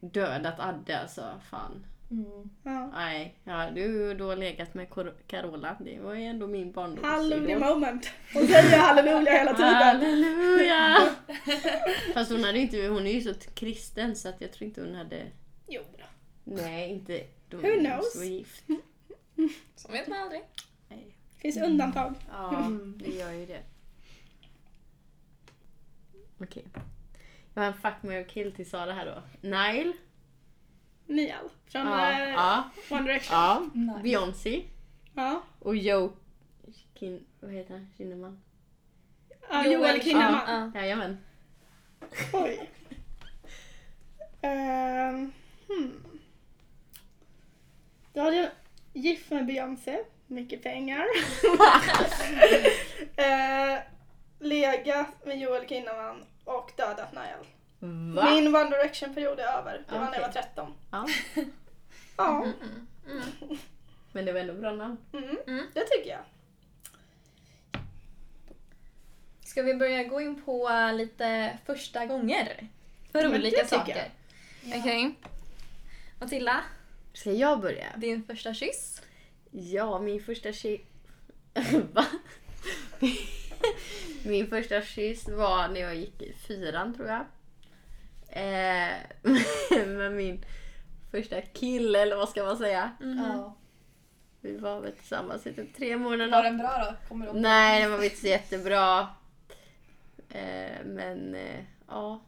dödat Adde alltså. Fan. Mm. ja. Nej, jag hade ju då legat med Cor- Carola. Det var ju ändå min barndomsidol. Halleluja moment. Hon säger halleluja hela tiden. Halleluja! Fast hon, hade inte, hon är ju så kristen så att jag tror inte hon hade... Jo då. Nej, inte... De Who knows? vara gift. Så vet man aldrig. Nej. Finns undantag. Ja, det gör ju det. Okej. Jag har en fuck, marry, kill till Sara här då. Nile. Niall från Ja. eh, ja. One Direction. ja. Nice. Beyoncé. Ja. Och Joe... Kin, vad heter han? Kinnaman? Ja, Joel Kinnaman. Ja. Jajamän. Oj. Ehm, hmm. Då hade jag gift med Beyoncé, mycket pengar. uh, legat med Joel Kinnaman och dödat Niall. Va? Min One Direction-period är över. Det var när jag var Okej. 13. Ja. Ja, Mm. Mm. Men det var ändå bra namn. mm, Mm. det tycker jag. Ska vi börja gå in på lite första gånger? För Men olika saker. Okej. Matilda, Ska jag börja? din första kyss. Ja, min första kyss... Va? min första kyss var när jag gick i fyran tror jag. Eh, med min första kille, eller vad ska man säga. Ja. Vi var väl tillsammans i typ tre Var månader. den bra då? Kommer du ihåg? Nej, det var inte så jättebra. Eh, men eh, ja,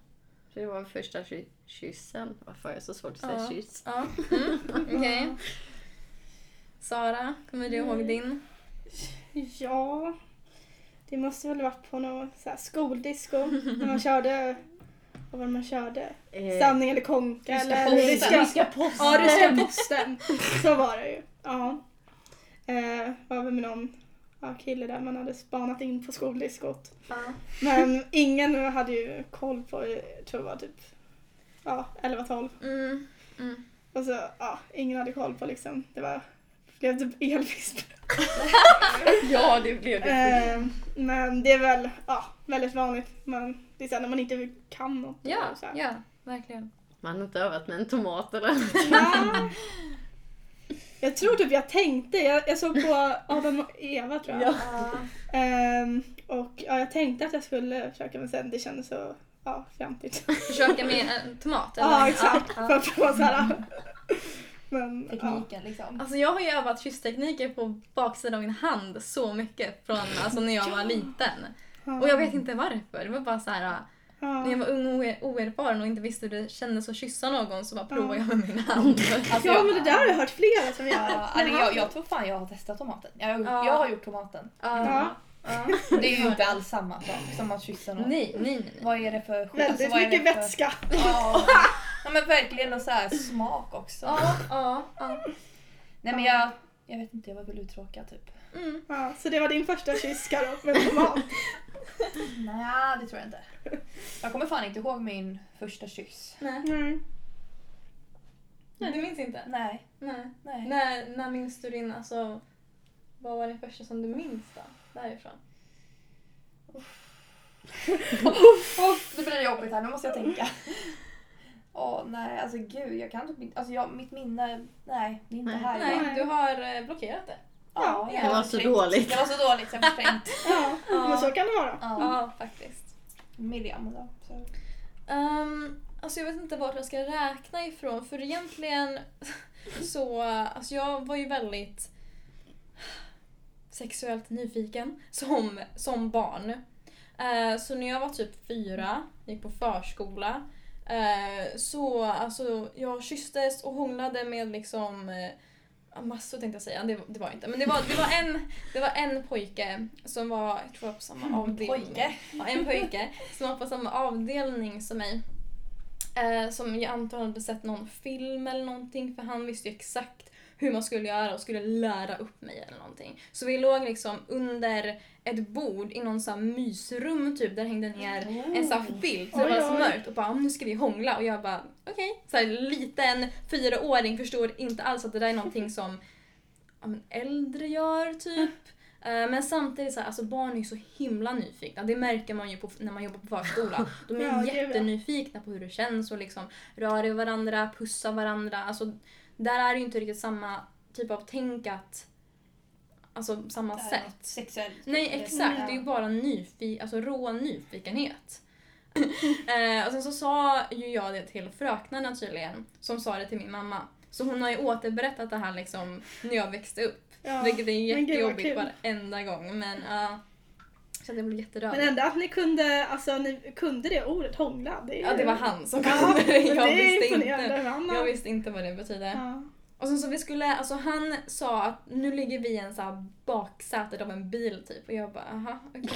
så det var första ky- kyssen. Varför har jag så svårt att säga Ja. kyss? Ja. Mm. Okej. Sara, kommer du ihåg din? Ja, det måste väl varit på någon så här skoldisco när man körde, vad var det man körde? Eh, Sanning eller konka eller posten. ryska, posten. ja, ryska posten. Så var det ju. Ja. Eh, var vi med någon ja, kille där man hade spanat in på skoldiskot. Ja. Men ingen hade ju koll på, jag tror det var typ ja, 11-12. Mm. Mm. Och så, ja, ingen hade koll på liksom, det var, blev typ elvisp. Ja, det blev det. Eh, men det är väl ja, väldigt vanligt. Men det är så här, när man inte kan något. Ja, så här. ja, verkligen. Man har inte övat med en tomat eller. Jag tror typ jag tänkte, jag, jag såg på Adam och Eva tror jag. Ehm, och ja, jag tänkte att jag skulle försöka men sen det kändes så ja, fjantigt. Försöka med en tomat eller? Ja exakt, Ja, för ja. att få så här. Men ja. Tekniken liksom. Alltså jag har ju övat kysstekniker på baksidan av min hand så mycket från alltså, när jag var liten. Och jag vet inte varför. Det var bara så här Ja. när jag var ung och oer- oerfaren och inte visste hur det kändes att kyssa någon så bara Ja. provade jag med min hand. Alltså, Ja men det där har jag hört flera som gör. Ja, alltså, jag, jag tror fan jag har testat tomaten. Jag, har- Ja. jag har gjort tomaten. Ja. Ja. Det är ju inte alls samma sak som att kyssa någon. Nej, nej, nej. Vad är det för skit? Väldigt Alltså, vad är mycket det för- vätska. Ja. ja men verkligen och så här smak också. Ja, ja, ja. Nej men jag, jag vet inte, jag var väl uttråkad typ. Mm. Ja, så det var din första kyss Karo, med tomat. Nej det tror jag inte. Jag kommer fan inte ihåg min första kyss. Nej. Mm. nej, du minns inte? Nej. Nej. Nej. När, när minns du din, alltså, vad var det första som du minns då? Därifrån? Uff, nu blir det jobbigt här, nu måste jag tänka. Åh nej, alltså gud, jag kan typ inte, alltså jag, mitt minne, nej, det är inte Nej. här Nej, idag. du har eh, blockerat det. Ja, jag det var så dåligt. Det var så dåligt så jag förträngt. Ja, Ja. men så kan det vara. Ja. Ja, faktiskt. Miriam då. Så. Um, alltså jag vet inte vart jag ska räkna ifrån för egentligen så, alltså jag var ju väldigt sexuellt nyfiken som, som barn. Eh, så när jag var typ fyra, gick på förskola, eh, så alltså jag kysstes och hånglade med liksom eh, massor tänkte jag säga, det, det var inte. Men det var, det, var en, det var en pojke som var, jag tror jag var på samma avdelning. Pojke. Ja, en pojke som var på samma avdelning som mig. Eh, som jag antar hade sett någon film eller någonting för han visste ju exakt hur man skulle göra och skulle lära upp mig eller någonting. Så vi låg liksom under ett bord i någon sån här mysrum typ där hängde ner en sån här filt så det var så mörkt och bara nu ska vi hångla och jag bara okej. Så här liten fyraåring förstår inte alls att det där är någonting som men äldre gör typ. Eh, Men samtidigt så här, alltså barn är ju så himla nyfikna. Det märker man ju på, när man jobbar på förskola. De är ja. jättenyfikna på hur det känns och liksom rör i varandra, pussar varandra. Alltså, där är det ju inte riktigt samma typ av tänk att Alltså samma sätt. Sexuellt. Nej exakt, det är ju bara nyfi- alltså, rå nyfikenhet. eh, och sen så sa ju jag det till fröknarna tydligen, som sa det till min mamma. Så hon har ju återberättat det här liksom när jag växte upp. Ja. Vilket är jättejobbigt varenda gång. Men ja. Det blev jätterörigt. Men ändå att ni kunde, alltså, ni kunde det ordet hångla. Det är Ja det var han som Ja, kunde det. Jag visste inte. Jag visste inte vad det betydde. Ja. Och sen så vi skulle, alltså han sa att nu ligger vi i en så här baksätet av en bil typ och jag bara aha okej.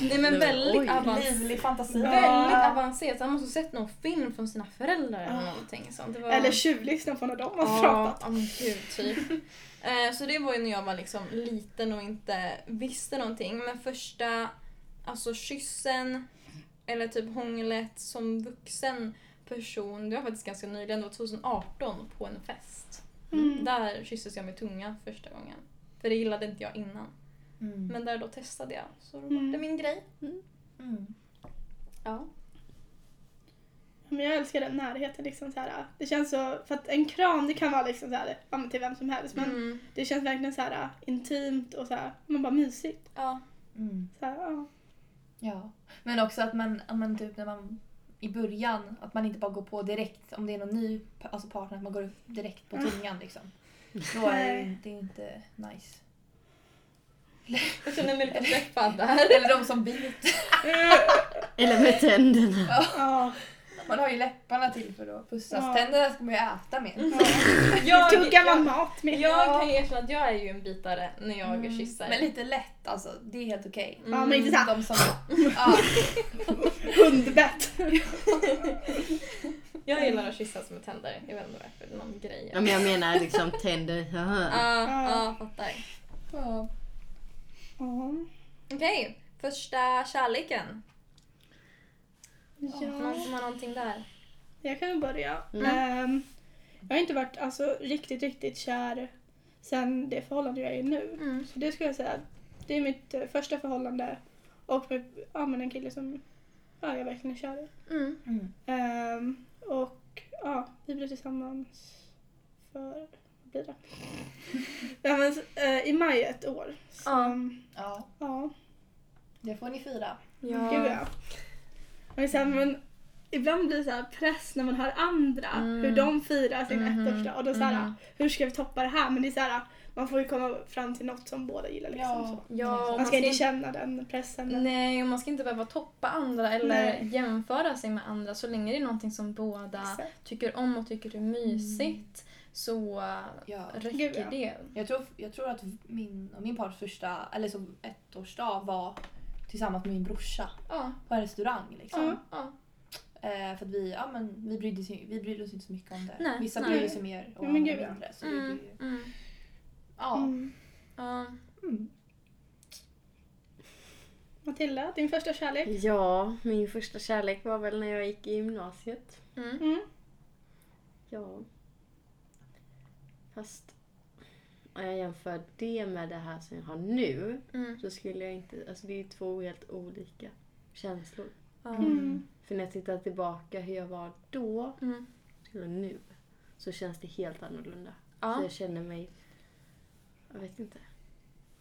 Nej men väldigt avancerat. Livlig fantasi. Ja. Väldigt avancerat. Han måste ha sett någon film från sina föräldrar eller någonting sånt. Var... Eller tjuvlyssna på när de har ja, pratat. ja gud typ. Eh, så det var ju när jag var liksom liten och inte visste någonting. Men första alltså kyssen eller typ hånglet som vuxen person, det var faktiskt ganska nyligen, det var 2018 på en fest. Mm. Där kysstes jag med tunga första gången. För det gillade inte jag innan. Mm. Men där då testade jag. Så då Mm. var det min grej. Mm. Ja. Men jag älskar den närheten. Liksom, så här, det känns så, för att en kram det kan vara liksom, så här, till vem som helst. Men Mm. det känns verkligen så här, intimt och så här, man bara mysigt. ja. Mm. Så här, ja. Ja. Men också att man, att man typ när man i början, att man inte bara går på direkt om det är någon ny alltså partner, att man går direkt på Mm. tungan liksom. Då är det, är inte nice. Jag känner mig lite träffad där. Eller de som biter. Eller med tänderna. ja. Man har ju läpparna till för att pussas. Ja. Tänderna ska man ju äta med. Jag, Tuggar man jag, mat med. jag Ja. kan erkänna att jag är ju en bitare när jag Mm. kysser. Men lite lätt alltså, det är helt okej. Ja, men inte så här, De som... Ja. hundbett. Jag gillar att kyssas med tänder. Jag vet inte varför. Det är någon grej. Ja, men jag menar liksom tänder. Ja, Ja. ja, fattar. Ja. Ja. Okej, första kärleken. Ja. Någon som har någonting där? Jag kan börja. Mm. Ehm, jag har inte varit alltså, riktigt, riktigt kär sen det förhållande jag är i nu. Mm. Så det skulle jag säga. Det är mitt eh, första förhållande och med ja, men en kille som ja, jag verkligen är kär i. Mm. Mm. Ehm, och ja, vi blev tillsammans för, vad blir det? ja, men, eh, I maj ett år. Så, Ja. Ja, ja. det får ni fira. Gud ja. Men, sen, men ibland blir det så här press när man hör andra Mm. hur de firar sin Mhm. ettårsdag och då så här, Mhm. hur ska vi toppa det här? Men det är så här, man får ju komma fram till något som båda gillar liksom. Ja. Så. Ja, Man ska inte känna den pressen. men- Nej, och man ska inte behöva toppa andra eller Nej. jämföra sig med andra så länge det är någonting som båda Exakt. tycker om och tycker är mysigt så Ja. räcker Gud, ja. det. Jag tror, jag tror att min och min partners första, eller så ettårsdag var tillsammans med min brorsa Ja, på en restaurang. Liksom. Ja. ja. Eh, för att vi, ja, men vi, brydde sig, vi brydde oss inte så mycket om det. Nej, Vissa nej. brydde sig mer och andra gud, ja. mindre. Så det Mm, mm, ja. Mm. ja. Mm. Matilda, din första kärlek? Ja, min första kärlek var väl när jag gick i gymnasiet. Mm. Mm. Ja. Fast om jag jämför det med det här som jag har nu Mm. så skulle jag inte... Alltså det är två helt olika känslor. Mm. För när jag tittar tillbaka hur jag var då Mm. till nu så känns det helt annorlunda. Så Ja. jag känner mig... Jag vet inte.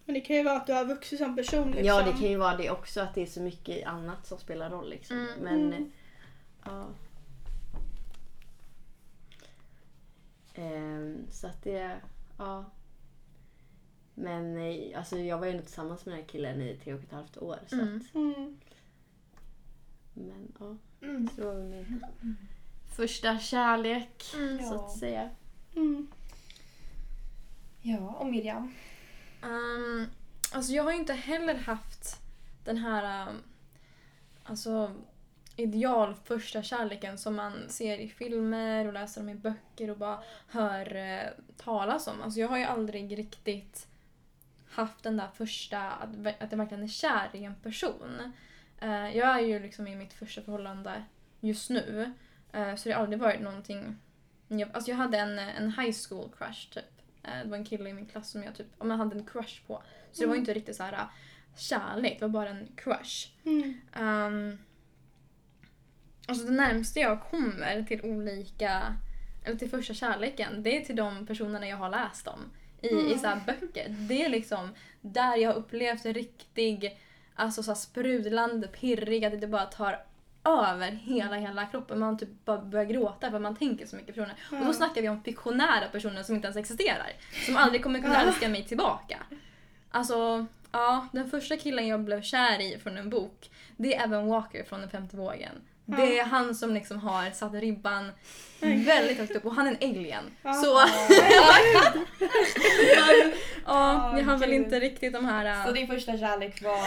Men det kan ju vara att du har vuxit som person liksom. Ja, det kan ju vara det också att det är så mycket annat som spelar roll liksom. Mm. Men Mm. ja. Ehm, så att det, ja. Men eh, alltså jag var ju ändå tillsammans med den här killen i tre och ett halvt år. Så Mm. att, Mm. men ja, Mm. så var min första kärlek Mm. så att säga. Mm. ja, och Miriam? Um, alltså jag har ju inte heller haft den här um, alltså ideal första kärleken som man ser i filmer och läser om i böcker och bara hör eh, talas om. Alltså jag har ju aldrig riktigt haft den där första, att, jag verkligen är kär i en person. Eh, jag är ju liksom i mitt första förhållande just nu. eh, så det har aldrig varit någonting... Jag, alltså jag hade en, en high school crush typ. Eh, Det var en kille i min klass som jag typ, om jag hade en crush på. Så det var ju inte riktigt så här kärlek, det var bara en crush. Mm. Um, alltså det närmaste jag kommer till olika, eller till första kärleken, det är till de personerna jag har läst om i, i så böcker. Det är liksom där jag har upplevt en riktig, alltså så sprudlande, pirrig, att det bara tar över hela, hela kroppen. Man typ bara börjar gråta för man tänker så mycket personer. Och då snackar vi om fiktionära personer som inte ens existerar. Som aldrig kommer kunna älska mig tillbaka. Alltså, ja, den första killen jag blev kär i från en bok, det är Evan Walker från Den femte vågen. Det är han som liksom har satt ribban väldigt högt upp och han är en alien. Ja. Så... Men, ja, jag har väl inte riktigt de här... Så äh, din första kärlek var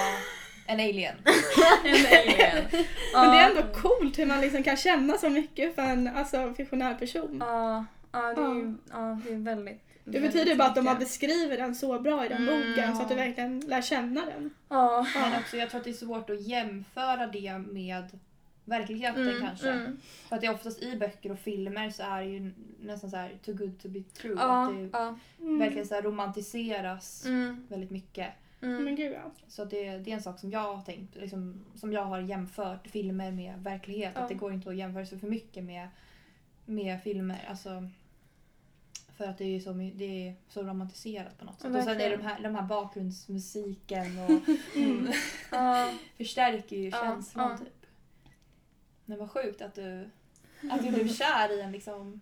en alien? en alien. Men det är ändå coolt hur man liksom kan känna så mycket för en alltså, fiktionär person. Ja, ja, det är ju ja, det är väldigt... Det betyder bara att de beskrivit den så bra i den Mm, boken så ja. att du verkligen lär känna den. Ja. Men också, jag tror att det är svårt att jämföra det med verkligheten Mm, kanske. mm. För att det är oftast i böcker och filmer så är det ju nästan så här too good to be true. Ja, Att det ja. Mm. verkligen så här romantiseras Mm, väldigt mycket. Men mm. gud ja. Så det, det är en sak som jag har tänkt, liksom, som jag har jämfört filmer med verklighet. Ja. Att det går inte att jämföra sig för mycket med, med filmer. Alltså, för att det är, så, det är så romantiserat på något sätt. Ja, och sen är det de verkligen. här, de här bakgrundsmusiken och Mm. Förstärker ju känslan ja. typ. Men vad sjukt att du, att du blev kär i en liksom...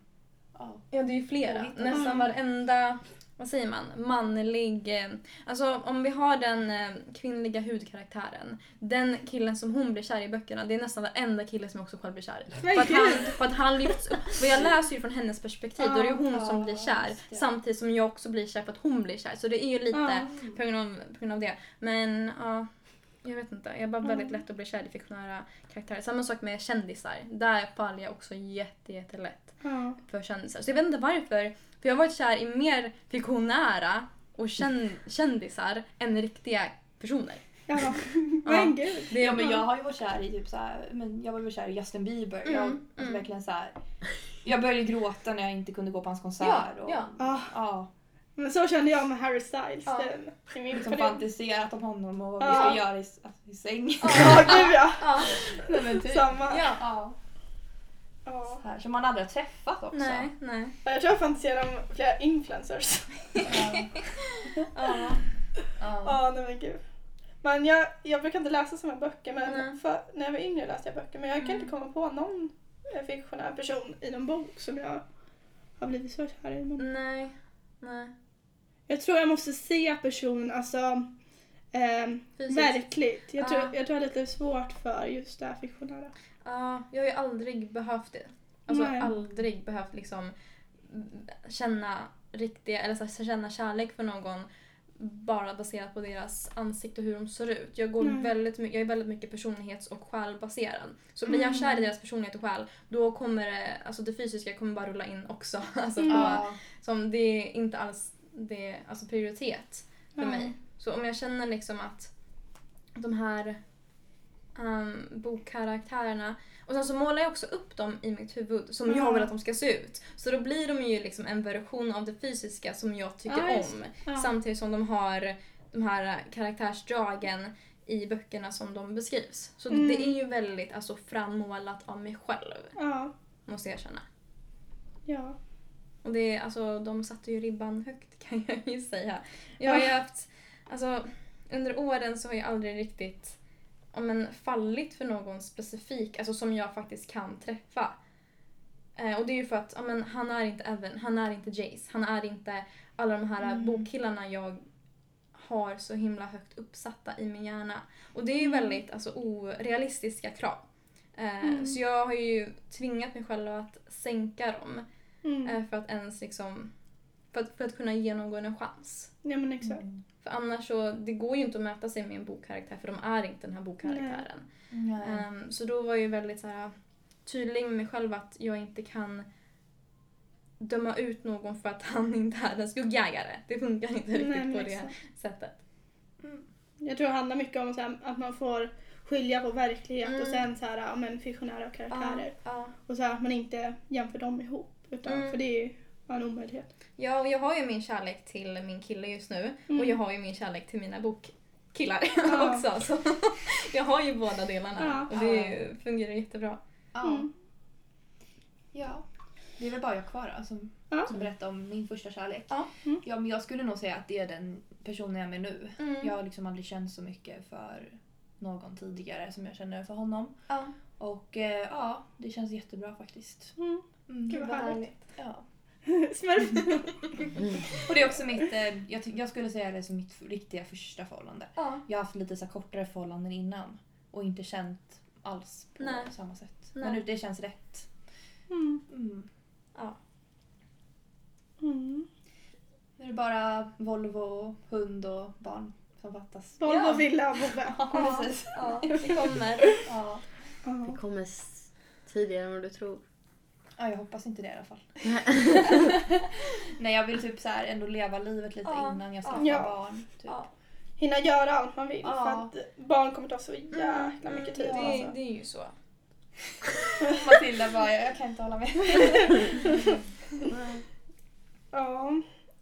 Ja. Ja, det är ju flera. Påhittat. Nästan Mm. varenda, vad säger man, manlig... eh, Alltså om vi har den eh, kvinnliga hudkaraktären. Den killen som hon blir kär i böckerna, det är nästan varenda kille som jag också själv blir kär i. För att han, för att han lyfts upp. För jag läser ju från hennes perspektiv, då är det ju hon som blir kär. Samtidigt som jag också blir kär för att hon blir kär. Så det är ju lite på, grund av, på grund av det. Men ja, jag vet inte. Jag är bara väldigt lätt att bli kär i fiktionära karaktärer. Samma sak med kändisar. Där faller jag också jätte, jättelätt Ja. för kändisar. Så jag vet inte varför. För jag har varit kär i mer fiktionära och kän- kändisar än riktiga personer. Ja. Men gud. Det, Ja men jag har ju varit kär i typ så här, men jag var väl kär i Justin Bieber. Mm, Jag, alltså mm. verkligen så här, jag började gråta när jag inte kunde gå på hans konsert. Ja, och, ja. Ah, ja, men så kände jag med Harry Styles. Ja. Min liksom period. fantiserat om honom och vad vi Ja. ska göra i, i säng. Ja, gud ja. ja. Nej, men typ. Samma. Ja. Ja, Ja. så här, som man aldrig har träffat också. Nej, nej. Jag tror jag fantiserar om flera influencers. Ja. Ja. Ja. Ja, nej men gud. Men jag, jag brukar inte läsa såna böcker, men för, när jag var yngre läste jag böcker. Men jag kan Mm. inte komma på någon eh, fiktionär person i någon bok som jag har blivit så kär i. Men Nej. Nej. Jag tror jag måste se personen, alltså Fysiskt. verkligt. Jag tror, Ja. jag tror jag har lite svårt för just det här fiktionära. Ja, jag har ju aldrig behövt det. Alltså Nej. aldrig behövt liksom känna riktiga, eller så här, känna kärlek för någon bara baserat på deras ansikte och hur de ser ut. Jag, går Nej. väldigt, jag är väldigt mycket personlighets och själbaserad. Så blir jag Mm. kär i deras personlighet och själ, då kommer det, alltså det fysiska kommer bara rulla in också. Alltså Mm. Ja. som det är inte alls det, alltså prioritet för Ja. mig. Så om jag känner liksom att de här um, bokkaraktärerna och sen så målar jag också upp dem i mitt huvud som jag Ja. vill att de ska se ut. Så då blir de ju liksom en version av det fysiska som jag tycker Ja, om. Ja. Samtidigt som de har de här karaktärsdragen i böckerna som de beskrivs. Så Mm. det är ju väldigt alltså, frammålat av mig själv, Ja. måste jag erkänna. Ja. Och det, är- alltså, de satte ju ribban högt kan jag ju säga. Jag har ju haft, alltså, under åren så har jag aldrig riktigt ja, men, fallit för någon specifik, alltså som jag faktiskt kan träffa. Eh, och det är ju för att ja, men, han är inte Evan, han är inte Jace, han är inte alla de här Mm. bokkillarna jag har så himla högt uppsatta i min hjärna. Och det är ju Mm. väldigt alltså, orealistiska krav. Eh, Mm. Så jag har ju tvingat mig själv att sänka dem. Mm. Eh, För att ens liksom... För att, för att kunna ge någon en chans. Ja men exakt. För annars så, det går ju inte att mäta sig med en bokkaraktär för de är inte den här bokkaraktären. Nej. Ehm, så då var jag ju väldigt så här, tydlig med mig själv att jag inte kan döma ut någon för att han inte är en skuggjägare. Det funkar inte riktigt Nej, på det exakt. sättet. Jag tror det handlar mycket om så här, att man får skilja på verklighet Mm. och sen så här, ja, men fiktionära karaktärer. Ja. Och så här, att man inte jämför dem ihop. Utan, Mm. För det är ju en omöjlighet. Ja, och jag har ju min kärlek till min kille just nu Mm. och jag har ju min kärlek till mina bokkillar Ja. också. Så jag har ju båda delarna Ja. och det ju- fungerar jättebra. Ja. Mm. ja. Det är väl bara jag kvar då, som, Ja. som berättar om min första kärlek. Ja. Mm. ja, men jag skulle nog säga att det är den personen jag är med nu. Mm. Jag har liksom aldrig känt så mycket för någon tidigare som jag känner för honom. Ja. Och eh, ja, det känns jättebra faktiskt. Mm. Mm. Gud vad härligt. Ja. Smurf. Och det är också mitt, eh, jag, jag skulle säga det som mitt riktiga första förhållande. Ja. Jag har haft lite så kortare förhållanden innan och inte känt alls på Nej. samma sätt. Nej. Men nu, det känns rätt. Mm. Mm. Ja. Mm. Nu är det bara Volvo, hund och barn som fattas. Volvo, Ja. villa, Bobbe. Ja, precis. ja, det kommer. Ja. Det kommer tidigare än vad du tror. Ja, jag hoppas inte det i alla fall. Nej, jag vill typ så här ändå leva livet lite Ja. innan jag skaffar Ja. barn. Typ. Ja. Hinna göra allt man vill. Ja. För att barn kommer ta så jäkla Mm, mycket tid. Det, alltså. det är ju så. Matilda bara, jag, jag kan inte hålla med. Ja.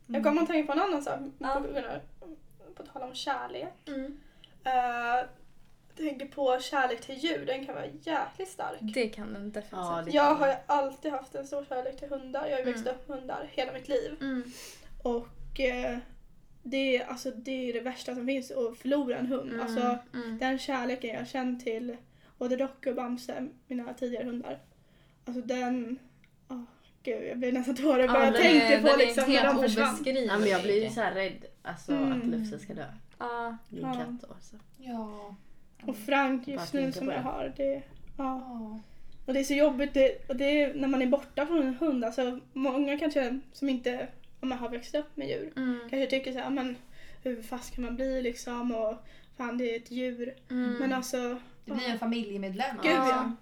Jag kommer att tänka på en annan sak. Ja. På, av- på tal om kärlek. Mm. Uh, tänker på kärlek till djur. Den kan vara jäkligt stark. Det kan den definitivt. Ja, det- Jag har ju alltid haft en stor kärlek till hundar. Jag har ju Mm. växt upp med hundar hela mitt liv. Mm. Och eh, det, är, alltså, det är det värsta som finns att förlora en hund. Mm. Alltså, mm. den kärleken jag känt till både Rocky och Bamse, mina tidigare hundar. Alltså den... Åh, gud, jag blir nästan tårig bara jag den tänkte på liksom när helt de försvann. obeskrivlig. Ja, men jag blir så här rädd alltså, Mm. att Lufsen ska dö. Ja. Min Ja. katt då. Så. Ja. Och Frank just nu som jag har. Det, ja. Ja. Och det är så jobbigt det, och det är när man är borta från en hund. Alltså, många kanske som inte om man har växt upp med djur Mm. kanske tycker så här, men hur fast kan man bli liksom och fan det är ett djur. Mm. Men alltså, Det blir en familjemedlem. Gud, liksom.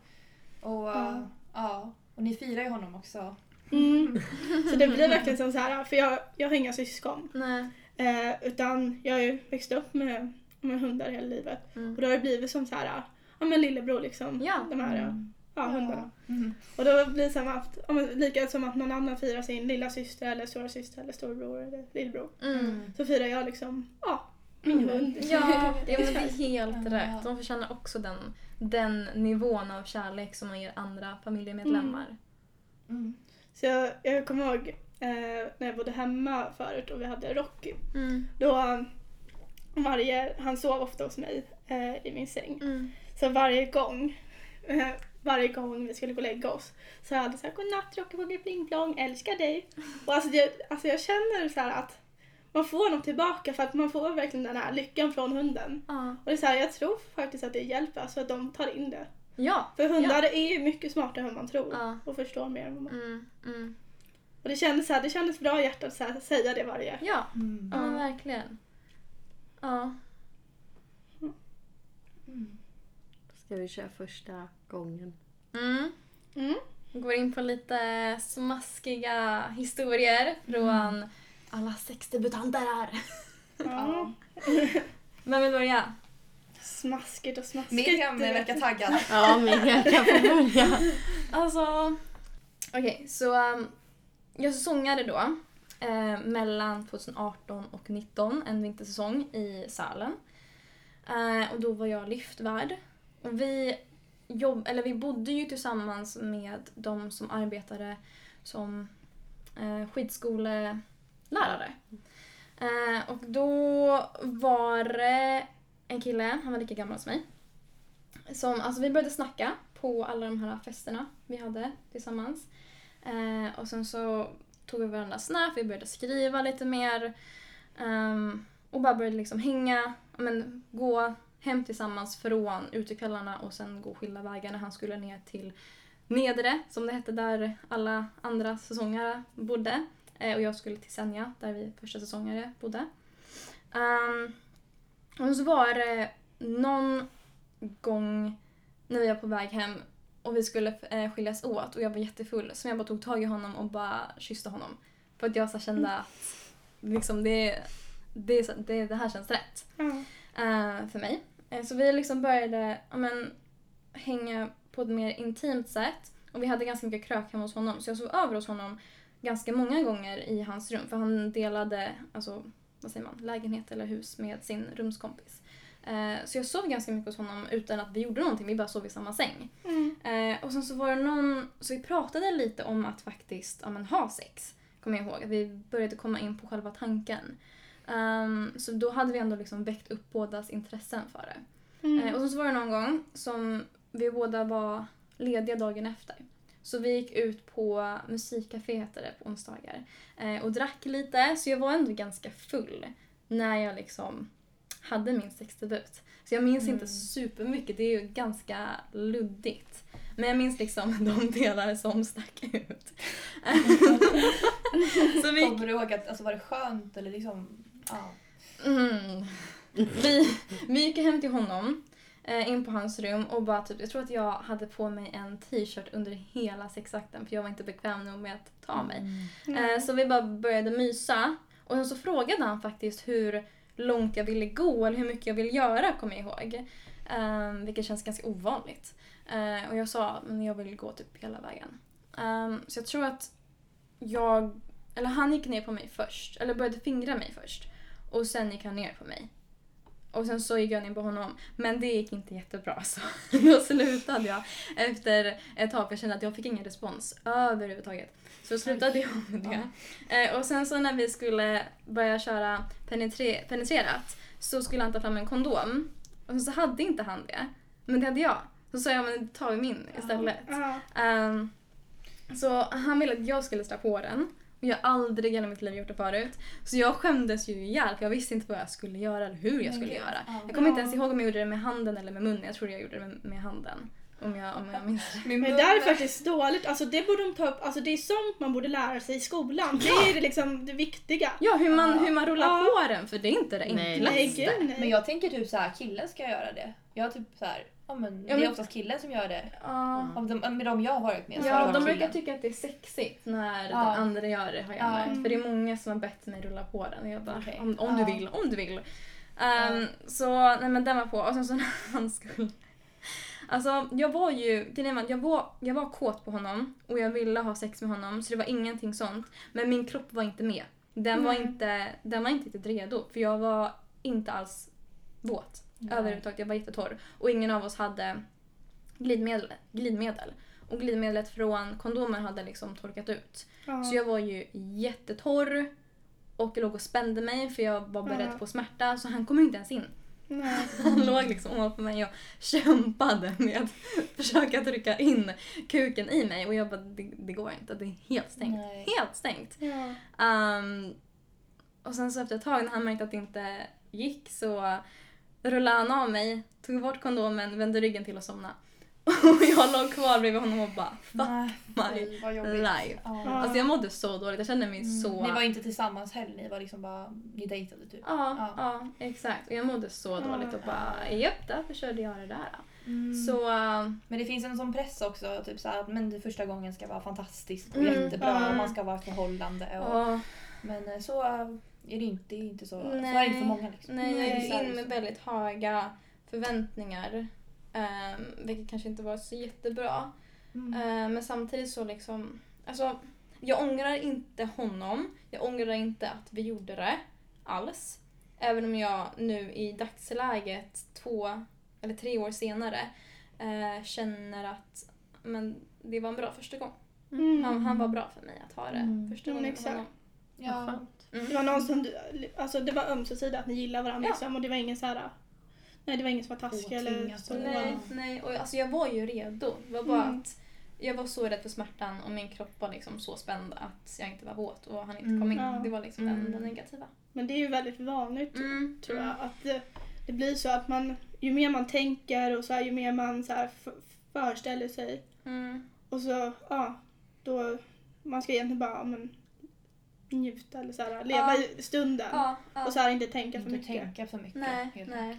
ja. Och, Ja. ja. ja. Och ni firar ju honom också. mm. Så det blir verkligen som så här, för jag, jag har inga syskon. Nej. Eh, utan jag har ju växt upp med med hundar hela livet. Mm. Och då har det blivit som så här, ja men lillebror liksom. Ja. De här Mm. ja, hundarna. Mm. Och då blir det som att, ja, men lika som att någon annan firar sin lilla syster eller stora syster eller storebror eller lillebror. Mm. Så firar jag liksom, ja, min hund. Ja, ja men det är helt rätt. De förtjänar också den, den nivån av kärlek som man ger andra familjemedlemmar. Mm. Så jag, jag kommer ihåg eh, när jag bodde hemma förut och vi hade Rocky. Mm. Då varje, han sov ofta hos mig eh, i min säng. Mm. Så varje gång, eh, varje gång vi skulle gå och lägga oss så hade jag såhär godnatt Rocky pling plong, älskar dig. Och alltså, det, alltså jag känner så att man får något tillbaka för att man får verkligen den här lyckan från hunden. Ja. Och det är så här, jag tror faktiskt att det hjälper, alltså att de tar in det. Ja. För hundar är ju mycket smartare än man tror Ja. och förstår mer än man... Mm. Mm. Och det kändes, så här, det kändes bra i hjärtat att så här, säga det varje... Ja, Mm. ja verkligen. Ja. Mm. Ska vi köra första gången? Mm. Mm. Går in på lite smaskiga historier från alla sexdebutanter här. Ja. Vem vill börja? Smaskigt och smaskigt. Miriam verkar jag. taggad. Ja, Miriam kan få börja. Alltså, okej så um, jag sångade då eh, mellan 2018 och 2019 en vintersäsong i Sälen. Eh, och då var jag liftvärd. Och vi, jobb, eller vi bodde ju tillsammans med de som arbetade som eh, skidskolelärare. Eh, och då var det en kille, han var lika gammal som mig. Som, alltså vi började snacka på alla de här festerna vi hade tillsammans. Eh, och sen så tog vi varandra snap, vi började skriva lite mer. Um, och bara började liksom hänga, men, gå hem tillsammans från utekvällarna och sen gå skilda vägar när han skulle ner till Nedre, som det hette, där alla andra säsongare bodde. Eh, och jag skulle till Senja, där vi första säsongare bodde. Um, och så var det någon gång när vi var på väg hem och vi skulle eh, skiljas åt och jag var jättefull som jag bara tog tag i honom och bara kysste honom. För att jag så kände att liksom det, det, så- det, det här känns rätt Ja. eh, för mig. Eh, så vi liksom började ja, men, hänga på ett mer intimt sätt och vi hade ganska mycket krök hemma hos honom så jag sov över hos honom ganska många gånger i hans rum för han delade alltså, vad säger man, lägenhet eller hus med sin rumskompis. Eh, så jag sov ganska mycket hos honom utan att vi gjorde någonting, vi bara sov i samma säng. Mm. Eh, och sen så var det någon, så vi pratade lite om att faktiskt ja, men, ha sex. Kommer jag ihåg, att vi började komma in på själva tanken. Ehm, så då hade vi ändå liksom väckt upp bådas intressen för det. Mm. Eh, och sen så var det någon gång som vi båda var lediga dagen efter. Så vi gick ut på musikcafé heter det på onsdagar eh, och drack lite så jag var ändå ganska full när jag liksom hade min sexdebut. Så jag minns inte supermycket, det är ju ganska luddigt. Men jag minns liksom de delar som stack ut. så vi, Kommer du ihåg att, alltså var det skönt eller liksom, ja. Mm. Vi, vi gick hem till honom, eh, in på hans rum och bara typ, jag tror att jag hade på mig en t-shirt under hela sexakten för jag var inte bekväm nog med att ta mig. Eh, så vi bara började mysa och sen så frågade han faktiskt hur långt jag ville gå eller hur mycket jag ville göra kommer jag ihåg. Um, vilket känns ganska ovanligt. Uh, och jag sa men jag vill gå typ hela vägen. Um, så jag tror att jag, eller han gick ner på mig först, eller började fingra mig först. Och sen gick han ner på mig. Och sen så gick jag ner på honom. Men det gick inte jättebra så då slutade jag efter ett tag för jag kände att jag fick ingen respons överhuvudtaget. Så slutade jag med det. Eh, och sen så när vi skulle börja köra penetre- penetrerat så skulle han ta fram en kondom. Och så hade inte han det. Men det hade jag. Så sa jag men ta min istället. Ja. Ehm, så han ville att jag skulle strä på den. Och jag har aldrig i hela mitt liv gjort det förut. Så jag skämdes ju ihjäl för jag visste inte vad jag skulle göra eller hur jag skulle göra. ja. Jag kommer inte ens ihåg om jag gjorde det med handen eller med munnen. Jag tror jag gjorde det med, med handen. Om jag, om jag minns. Min Men det där är faktiskt dåligt. Alltså det borde de ta upp. Alltså det är sånt man borde lära sig i skolan. Det är det liksom det viktiga. Ja, hur man, hur man rullar Ja. på den för det är inte det Nej. enklaste. Nej gud nej. Men jag tänker typ så här, killen ska göra det. Jag typ så här, ja men det är oftast killen som gör det. Ja. Av de, med de jag har varit med så har det Ja, varit de killen. brukar tycka att det är sexigt när Ja. den andra gör det har jag Ja. märkt. För det är många som har bett mig rulla på den och jag bara Okej. om, om du Ja. vill, om du vill. Ehm, Så nej men den var på och sen så när han skulle... Alltså jag var ju, grejen var att jag var, jag var kåt på honom och jag ville ha sex med honom så det var ingenting sånt. Men min kropp var inte med. Den var Nej. inte, den var inte riktigt redo för jag var inte alls våt Överhuvudtaget. Jag var jättetorr och ingen av oss hade glidmedel. glidmedel. Och glidmedlet från kondomen hade liksom torkat ut. Ja. Så jag var ju jättetorr och låg och spände mig för jag var beredd Ja. på smärta så han kom ju inte ens in. Nej. Han låg liksom ovanför mig och kämpade med att försöka trycka in kuken i mig och jag bara det, det går inte, det är helt stängt. Nej. Helt stängt. Ja. Ehm, och sen så efter ett tag när han märkte att det inte gick så rullade han av mig, tog bort kondomen, vände ryggen till och somnade. Och jag låg kvar bredvid honom och bara fuck Nej, my life. Ja. Ja. Alltså jag mådde så dåligt, jag kände mig Mm. så... Ni var inte tillsammans heller, ni var liksom bara, ni dejtade typ. Ja, Ja. ja. exakt. Och jag mådde så Ja. dåligt och bara japp, därför körde jag det där. Mm. Så äh, Men det finns en sån press också, typ så att men det första gången ska vara fantastiskt och Mm, jättebra och man ska vara i förhållande. Och, ja, Men eh, så är det inte, det är inte så. Så är det Nej. inte för många liksom. nej, jag Nej. gick in med väldigt höga förväntningar. Um, vilket kanske inte var så jättebra. Mm. Eh, men samtidigt så liksom, alltså jag ångrar inte honom. Jag ångrar inte att vi gjorde det alls. Även om jag nu i dagsläget, två eller tre år senare, eh, känner att men, det var en bra första gång. Mm. Han, han var bra för mig att ha det Mm. första Mm, gången med exakt. honom. Ja. Mm. Det var någon som, du- alltså det var ömsesidigt att ni gillar varandra Ja. liksom och det var ingen så här. Nej det var ingen som var taskig eller så. Nej, nej. Och alltså jag var ju redo. Det var bara Mm. att jag var så rädd för smärtan och min kropp var liksom så spänd att jag inte var våt och han inte Mm. kom in. Ja. Det var liksom Mm. enda negativa. Men det är ju väldigt vanligt Mm. tror jag. Att det, det blir så att man, ju mer man tänker och så här, ju mer man så här, föreställer sig Mm. och så, ja, då, man ska egentligen bara men, njuta eller så här, leva Ja. i stunden. Ja, ja. Och så här inte tänka för Inte mycket. tänka för mycket. Nej, helt nej.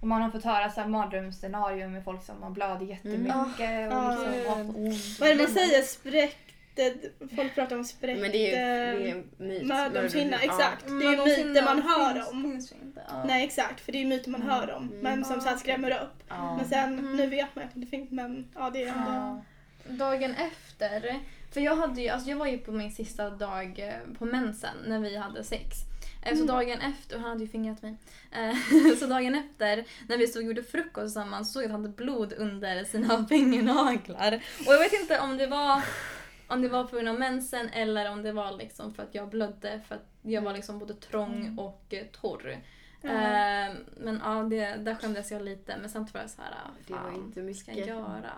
Och man har fått höra så här mardrömsscenarion med folk som har blödigt jättemycket Mm. och liksom haft ont. Vad är det man säger? Spräckte, folk pratar om spräckte Men det är ju myt. mödomshinna. Exakt, Mm, det är ju myter man hör om. finns ju inte. Ja. Nej exakt, för det är ju myter man hör om. Mm. Men som så här skrämmer upp. Men sen, Mm. nu vet man att det finns, men ja det är ändå... Dagen efter, för jag, hade ju, alltså jag var ju på min sista dag eh, på mensen när vi hade sex. Eh, Så Mm. dagen efter, han hade ju fingrat mig. Eh, Så dagen efter när vi stod och gjorde frukost tillsammans såg jag att han hade blod under sina fingernaglar. Och jag vet inte om det var om det var på grund av mensen eller om det var liksom för att jag blödde för att jag var liksom både trång Mm. och torr. Eh, Men ja, det, där skämdes jag lite men samtidigt var jag så här, ah, Det var fan, inte vad ska jag mycket. göra?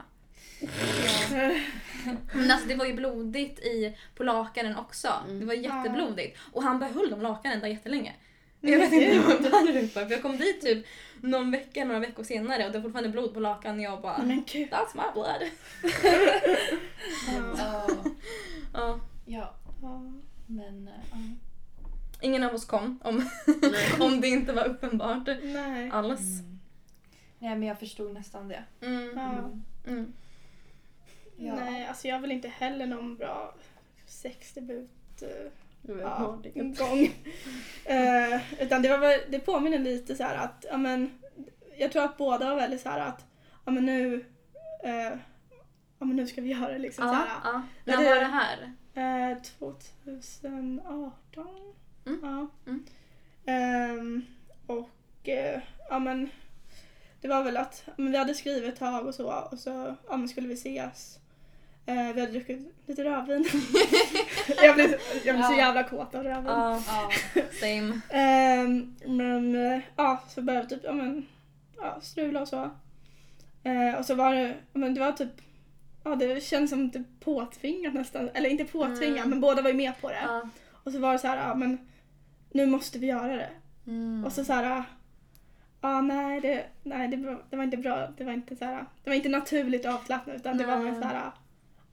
Men alltså det var ju blodigt i, på lakanen också. Mm. Det var jätteblodigt. Och han behöll de lakanen där jättelänge. Men Jag vet inte varför. För jag kom dit typ någon vecka, några veckor senare och det var fortfarande blod på lakan och jag bara Men gud. That's my blood. Ja. Ja. Men... ja. Ingen av oss kom om, om det inte var uppenbart Nej. alls. Mm. Nej men jag förstod nästan det. Mm. Ja. Mm. Ja. Nej, alltså jag vill inte heller någon bra sexdebut var ja, gång. Eh, utan det, var, väl- det påminner lite så här att, ja men, jag tror att båda var väldigt så att, ja men nu, eh, ja men nu ska vi göra det liksom så Ja, här. ja. När var det här? Eh, 2018. Mm. Ja. Mm. Ehm, och ja men det var väl att men vi hade skrivit ett tag och så och så ja, men skulle vi ses. Eh, vi hade druckit lite rödvin. jag blev, jag blev så Ja. jävla kåt av rödvin. Ja, Ja. same. Ehm, men eh, ja, så började typ ja, men, ja, strula och så. Eh, och så var det, men det var typ, ja det känns som typ påtvingat nästan. Eller inte påtvingat Mm. men båda var ju med på det. Ja. Och så var det så här, ja men nu måste vi göra det. Mm. Och så så här, ja nej, det, nej det, det var inte bra. Det var inte så här, det var inte naturligt avslappnat utan det var Nej. mer så här,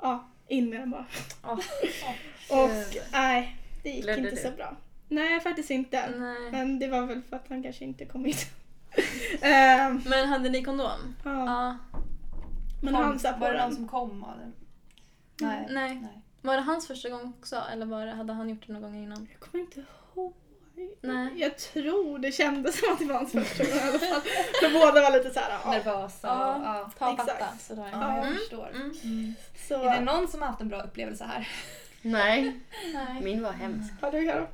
ja in med den bara. Åh, Och Gud. nej, det gick Blödde inte du? så bra. Nej faktiskt inte. Nej. Men det var väl för att han kanske inte kom hit. Ehm, Men hade ni kondom? ja. Ja. Men Kom- han sa på Var det någon den. som kom? Eller? Nej. Nej. Nej. Var det hans första gång också eller var det, hade han gjort det någon gång innan? Jag kommer inte ihåg. Nej. Jag tror det kändes som att det var hans första gång i alla fall. För båda var lite såhär, ja. Nervösa. Ja. och- Ja. Ta Exakt. fatta. Sådär. Ja, jag Mm. förstår. Mm. Mm. Så, Är det någon som har haft en bra upplevelse här? Nej, Nej. min var hemsk. har du Karo?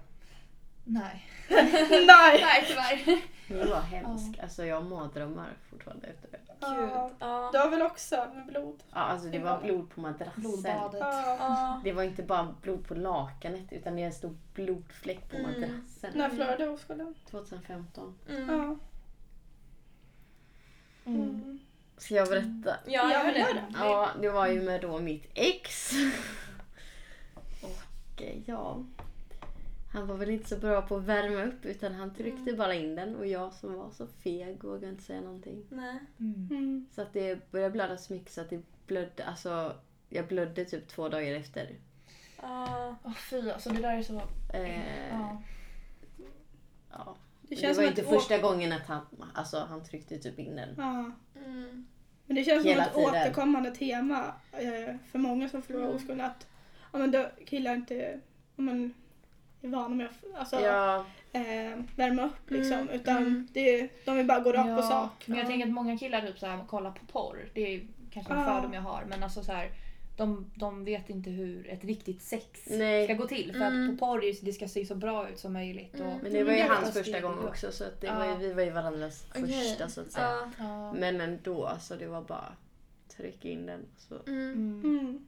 Nej. Nej! Nej, tyvärr. Min var hemsk. Alltså jag har mardrömmar fortfarande efter det. Ja. Ja. Du har väl också med blod? Ja, alltså det var blod på madrassen. Blodbadet. Ja. Ja. Det var inte bara blod på lakanet utan det är en stor blodfläck på Mm. madrassen. När förlorade du oskulden? 2015. Mm. Ja. Mm. Mm. Ska jag berätta? Ja, Ja, gör gör det. det. Ja, det var ju med då mitt ex. Och ja, han var väl inte så bra på att värma upp utan han tryckte bara in den och jag som var så feg vågade inte säga någonting. Nej. Mm. Mm. Så att det började blöda så mycket så att det blödde, alltså jag blödde typ två dagar efter. Ja. Åh fy, alltså det där är så... Eh, Ja. ja. Det Det, var som inte första å- gången att han, alltså han tryckte typ in den. Ja. Mm. Men det känns som Hela ett tiden. återkommande tema eh, för många som förlorar Mm. oskulden att ja, men då, killar inte ja, men, vana med att alltså, Ja, eh, värma upp liksom. Mm, Utan mm. det, de vill bara gå rakt på sak. Men jag Ja. tänker att många killar typ så här, kollar på porr. Det är kanske en Ja. fördom jag har. Men alltså så här, de, de vet inte hur ett riktigt sex Nej. ska gå till. För Mm. att på porr är det ska se så bra ut som möjligt. Och, Mm. men det var ju Mm. hans det första gång också så att det Ja. var ju, vi var ju varandras Okej. första så att säga. Ja. Ja. Men ändå, alltså det var bara tryck in den. Så. Mm.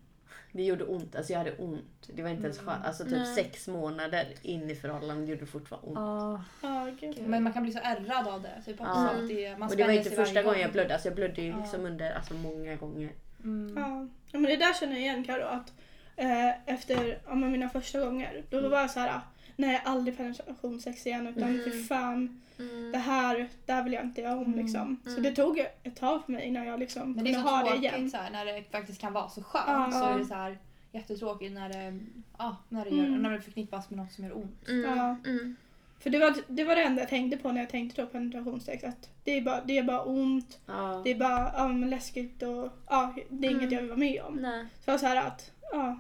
Det gjorde ont, alltså jag hade ont. Det var inte ens skönt. Alltså typ Nej. sex månader in i förhållandet gjorde det fortfarande ont. Ja. Ja, gud. Men man kan bli så ärrad av det. Typ också. Att det, man Och det var inte första gången gång. jag blödde, alltså jag blödde ju liksom under alltså, många gånger. Mm. Ja. men det där känner jag igen Karo att eh, efter ja, mina första gånger då var jag så här nej aldrig penetrationssex igen utan Mm. fy fan Mm. det här, det här vill jag inte göra om Mm. liksom. Så Mm. det tog ett tag för mig innan jag liksom Men det är kunde så ha det igen. så här, när det faktiskt kan vara så skönt. Ja. Så är det så här jättetråkigt när det, ja, när, det gör, Mm. när det förknippas med något som gör ont. Mm. Ja. Mm. För det var, det var det enda jag tänkte på när jag tänkte på penetrationssex. Att det, är bara, det är bara ont, Ja. det är bara men läskigt och ja, det är inget Mm. jag vill vara med om. Nej. Så jag var så här att, ja.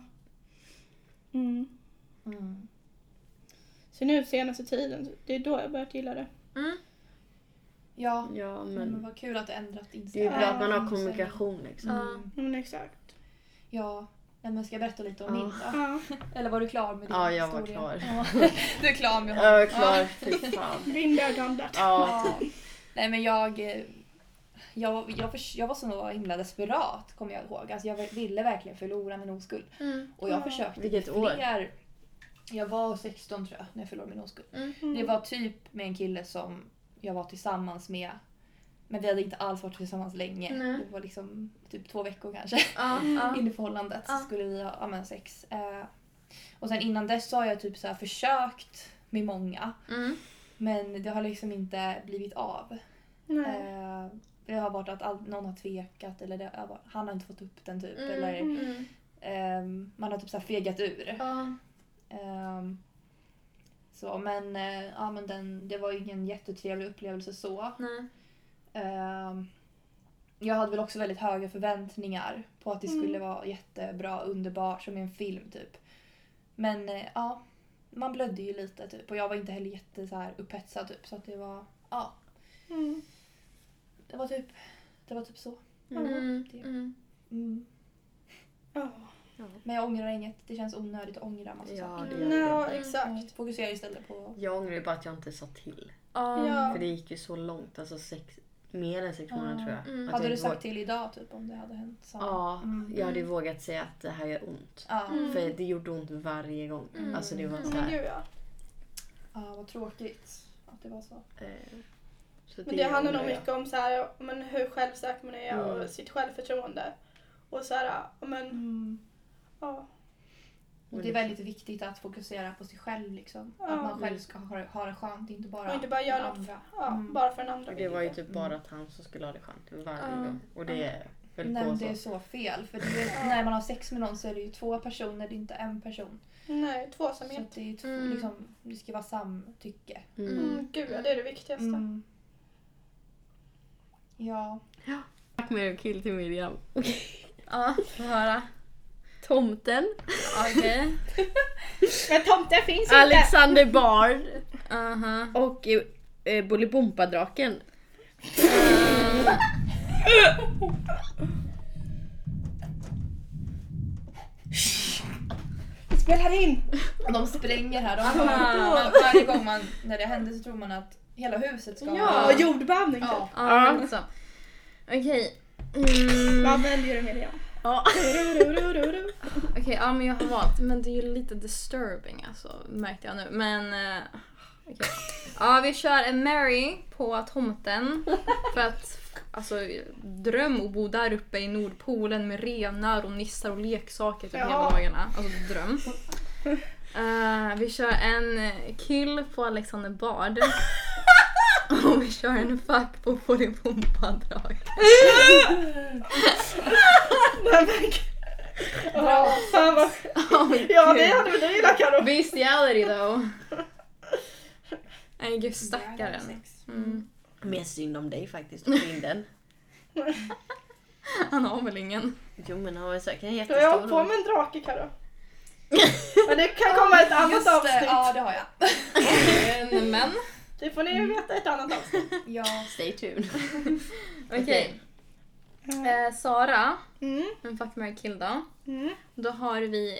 Mm. Mm. Så nu senaste tiden, det är då jag börjat gilla det. Mm. Ja, ja, men, men vad kul att det ändrat det är ju inställning. bra att man har Ja. kommunikation liksom. Ja. Mm. Ja, Men exakt. Ja, Nej, men ska jag berätta lite om Ja. min då? Ja. Eller var du klar med din Ja, jag var historia? klar. Ja. Du är klar med Jag var honom? klar, fy fan. Done that. Ja, Ja. Nej men jag, eh, jag, jag, jag var så himla desperat kommer jag ihåg. Alltså jag ville verkligen förlora min oskuld. Mm. Och jag Ja. försökte Vilket år? Jag var 16 tror jag när jag förlorade min oskuld. Mm. Det var typ med en kille som jag var tillsammans med. Men vi hade inte alls varit tillsammans länge. Nej. Det var liksom typ två veckor kanske. Ja. In i förhållandet så skulle vi ha ja, sex. Eh, och sen innan dess så har jag typ så här försökt med många. Mm. Men det har liksom inte blivit av. Eh, det har varit att all, någon har tvekat eller det har varit, han har inte fått upp den typ. Mm. Eller Mm. ehm, man har typ så här fegat ur. Ja. Ehm, så, men, eh, ja, men den, det var ingen jättetrevlig upplevelse så. Nej. Ehm, jag hade väl också väldigt höga förväntningar på att det skulle Mm. vara jättebra, underbart, som i en film typ. Men eh, ja, man blödde ju lite typ och jag var inte heller jätte så här upphetsad typ så att det var, ja, Mm. det var typ, det var typ så. Mm. det- Mm. Mm. Ja. Men jag ångrar inget, det känns onödigt att ångra massa Ja, saker. det gör Ja, det. exakt. Mm, Fokusera istället på... Jag ångrar ju bara att jag inte sa till. Ja. För det gick ju så långt, alltså sex, mer än sex månader Ja. tror jag. Mm. Att Hade jag du sagt våg- till idag typ om det hade hänt samma? Ja, Mm. jag hade ju vågat säga att det här gör ont. Mm. För det gjorde ont varje gång. Mm. Alltså det var Mm, så Men här. gud ja. ja vad tråkigt att det var så. eh, så Men det handlar nog mycket om så här, men hur självsäker man är Mm. och sitt självförtroende. Och så här, men Mm. Ja. Och det är väldigt viktigt att fokusera på sig själv liksom. Ja. Att man själv ska ha, ha det skönt, inte bara Och inte bara göra något andra. ja, Mm. bara för den andra. Och det var ju typ bara att han som skulle ha det skönt varje Ja. gång. Och det är väl Nej, så. det är så fel. För det är, när man har sex med någon så är det ju två personer, det är inte en person. Nej, Så tvåsamhet. att det, är två, Mm. liksom, det ska vara samtycke. Mm. Mm, gud ja, det är det viktigaste. Mm. Ja. Tack med kill till Miriam. Ja, få höra. Tomten. Okej. Men tomten finns inte! Alexander Bard. Aha. Och eh, eh, Bolibompa-draken. Spelar in! De spränger här. De Aha. man, varje gång man, när det händer så tror man att hela huset ska... Ja. Och jordbävning Ja. typ. Ja, lite så. Okej. Mm. Vad väljer du Miriam? Ja. Okej, ja men jag har valt. Men det är ju lite disturbing alltså, märkte jag nu. Men eh, okej. Ja, vi kör en Mary på tomten. För att alltså, dröm att bo där uppe i Nordpolen med renar och nissar och leksaker typ Ja. hela dagarna. Alltså dröm. Eh, vi kör en kill på Alexander Bard. Och vi kör en fuck på Bolibompa-drag. Nej, men- Ja, fan vad... Ja, det hade väl du gillat Carro? Bestiality though. Nej gud stackaren. Mm. Mer synd om dig faktiskt, att få in den. Han har väl ingen. Jo men han var säkert en Så jag jättestor. har på mig en drake Carro. Men det kan komma ett annat Just det, avsnitt. ja det har jag. Men Det får ni veta i ett annat avsnitt. Ja. Stay tuned. okej. Eh, Sara, Mm, en fuck, marry, kill då. mm, Då har vi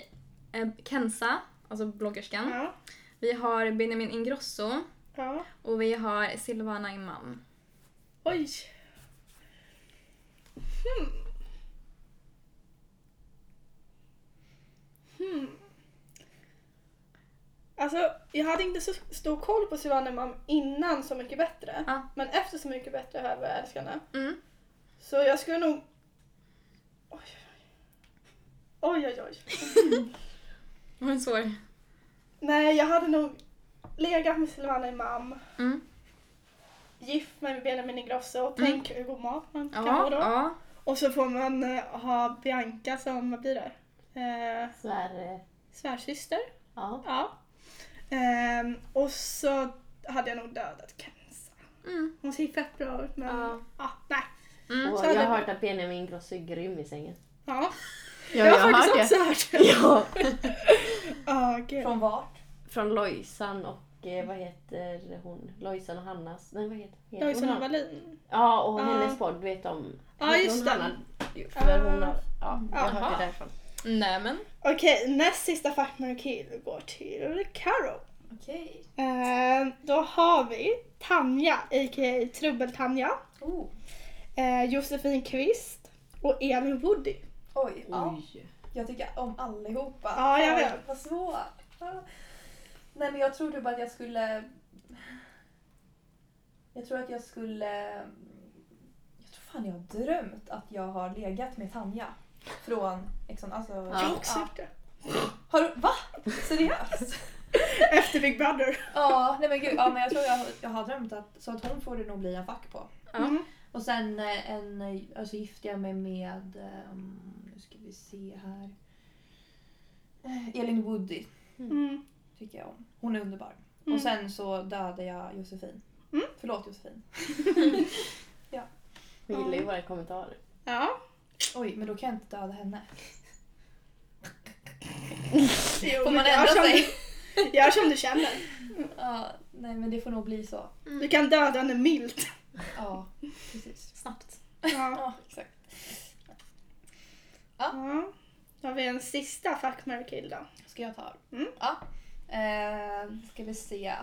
eh, Kenza, alltså bloggerskan. ja, Vi har Benjamin Ingrosso ja. och vi har Silvana Imam. Oj. Hmm. Hmm. Alltså, jag hade inte så stor koll på Silvana Imam innan Så mycket bättre. Ja. Men efter Så mycket bättre har jag börjat älska henne. Mm. Så jag skulle nog... Oj, oj, oj. oj. Var den svår? Nej, jag hade nog legat med Silvana Imam, Mm. gift mig med Benjamin Ingrosso. Mm. Tänk hur god mat man kan Ja, ha då. ja. Och så får man eh, ha Bianca som, vad blir det? Eh, Svär... svärsyster. Ja. Ja. Ehm, och så hade jag nog dödat Kenza. Mm. Hon ser fett bra ut men Ja. ja, nej. Mm. Och jag har hört att Benjamin Ingrosso är grym i sängen. Ja. Ja, jag har faktiskt också hört det. Ja. Gud. Från vart? Från Lojsan och eh, vad heter hon? Lojsan och Hannas... Nej vad heter, heter Lojsan hon? och Wallin. Ja och Ja. hennes podd, du vet om... Ja, heter just hon det. För Ah. hon har... Ja, jag har Jaha. hört det därifrån. Nej men. Okej, näst sista Fuck, marry, kill går till Karo. Okej. Ehm, då har vi Tanja, a.k.a. Trubbel-Tanja. Oh. Eh, Josefin Kvist och Elin Woody. Oj. Ja. Oj. Jag tycker om allihopa. Ja, jag vet. Vad svårt. Ja. Nej men jag tror typ att jag skulle... Jag tror att jag skulle... Jag tror fan jag har drömt att jag har legat med Tanja. Från... Liksom, alltså, Jag har också gjort det. Har du, va? Seriöst? Efter Big Brother. ja, nej men gud. Ja, men jag tror jag, jag har drömt att... Så att hon får det nog bli en fack på. Mm. Och sen eh, en, eh, alltså gifte jag mig med, ehm, nu ska vi se här. Elin Woody Mm. tycker jag om. Hon är underbar. Mm. Och sen så dödade jag Josefin. Mm. Förlåt Josefin. Hon gillar ju våra kommentarer. Ja. Oj, men då kan jag inte döda henne. Jo, Får man gör ändra som sig? du- Gör som du känner. Ja, nej men det får nog bli så. Du kan döda henne milt. Ja, precis. Snabbt. Ja. Ja, exakt. ja. Då har vi en sista Fuck, marry, kill då. Ska jag ta? Mm. Ja. Eh, ska vi se.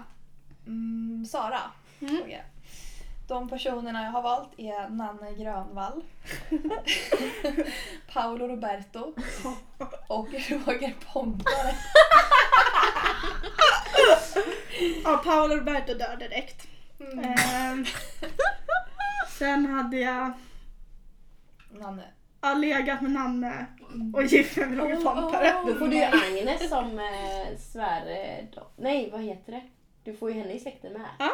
Mm, Sara. Mm. De personerna jag har valt är Nanne Grönvall, Paolo Roberto och Roger Pontare. Ja, Paolo Roberto dör direkt. Mm. Ehm, sen hade jag Nanne. ja, legat med Nanne och gift mig med Roger Pontare. Då får du ju Agnes som eh, svär... då- Nej, vad heter det? Du får ju henne i släkten med.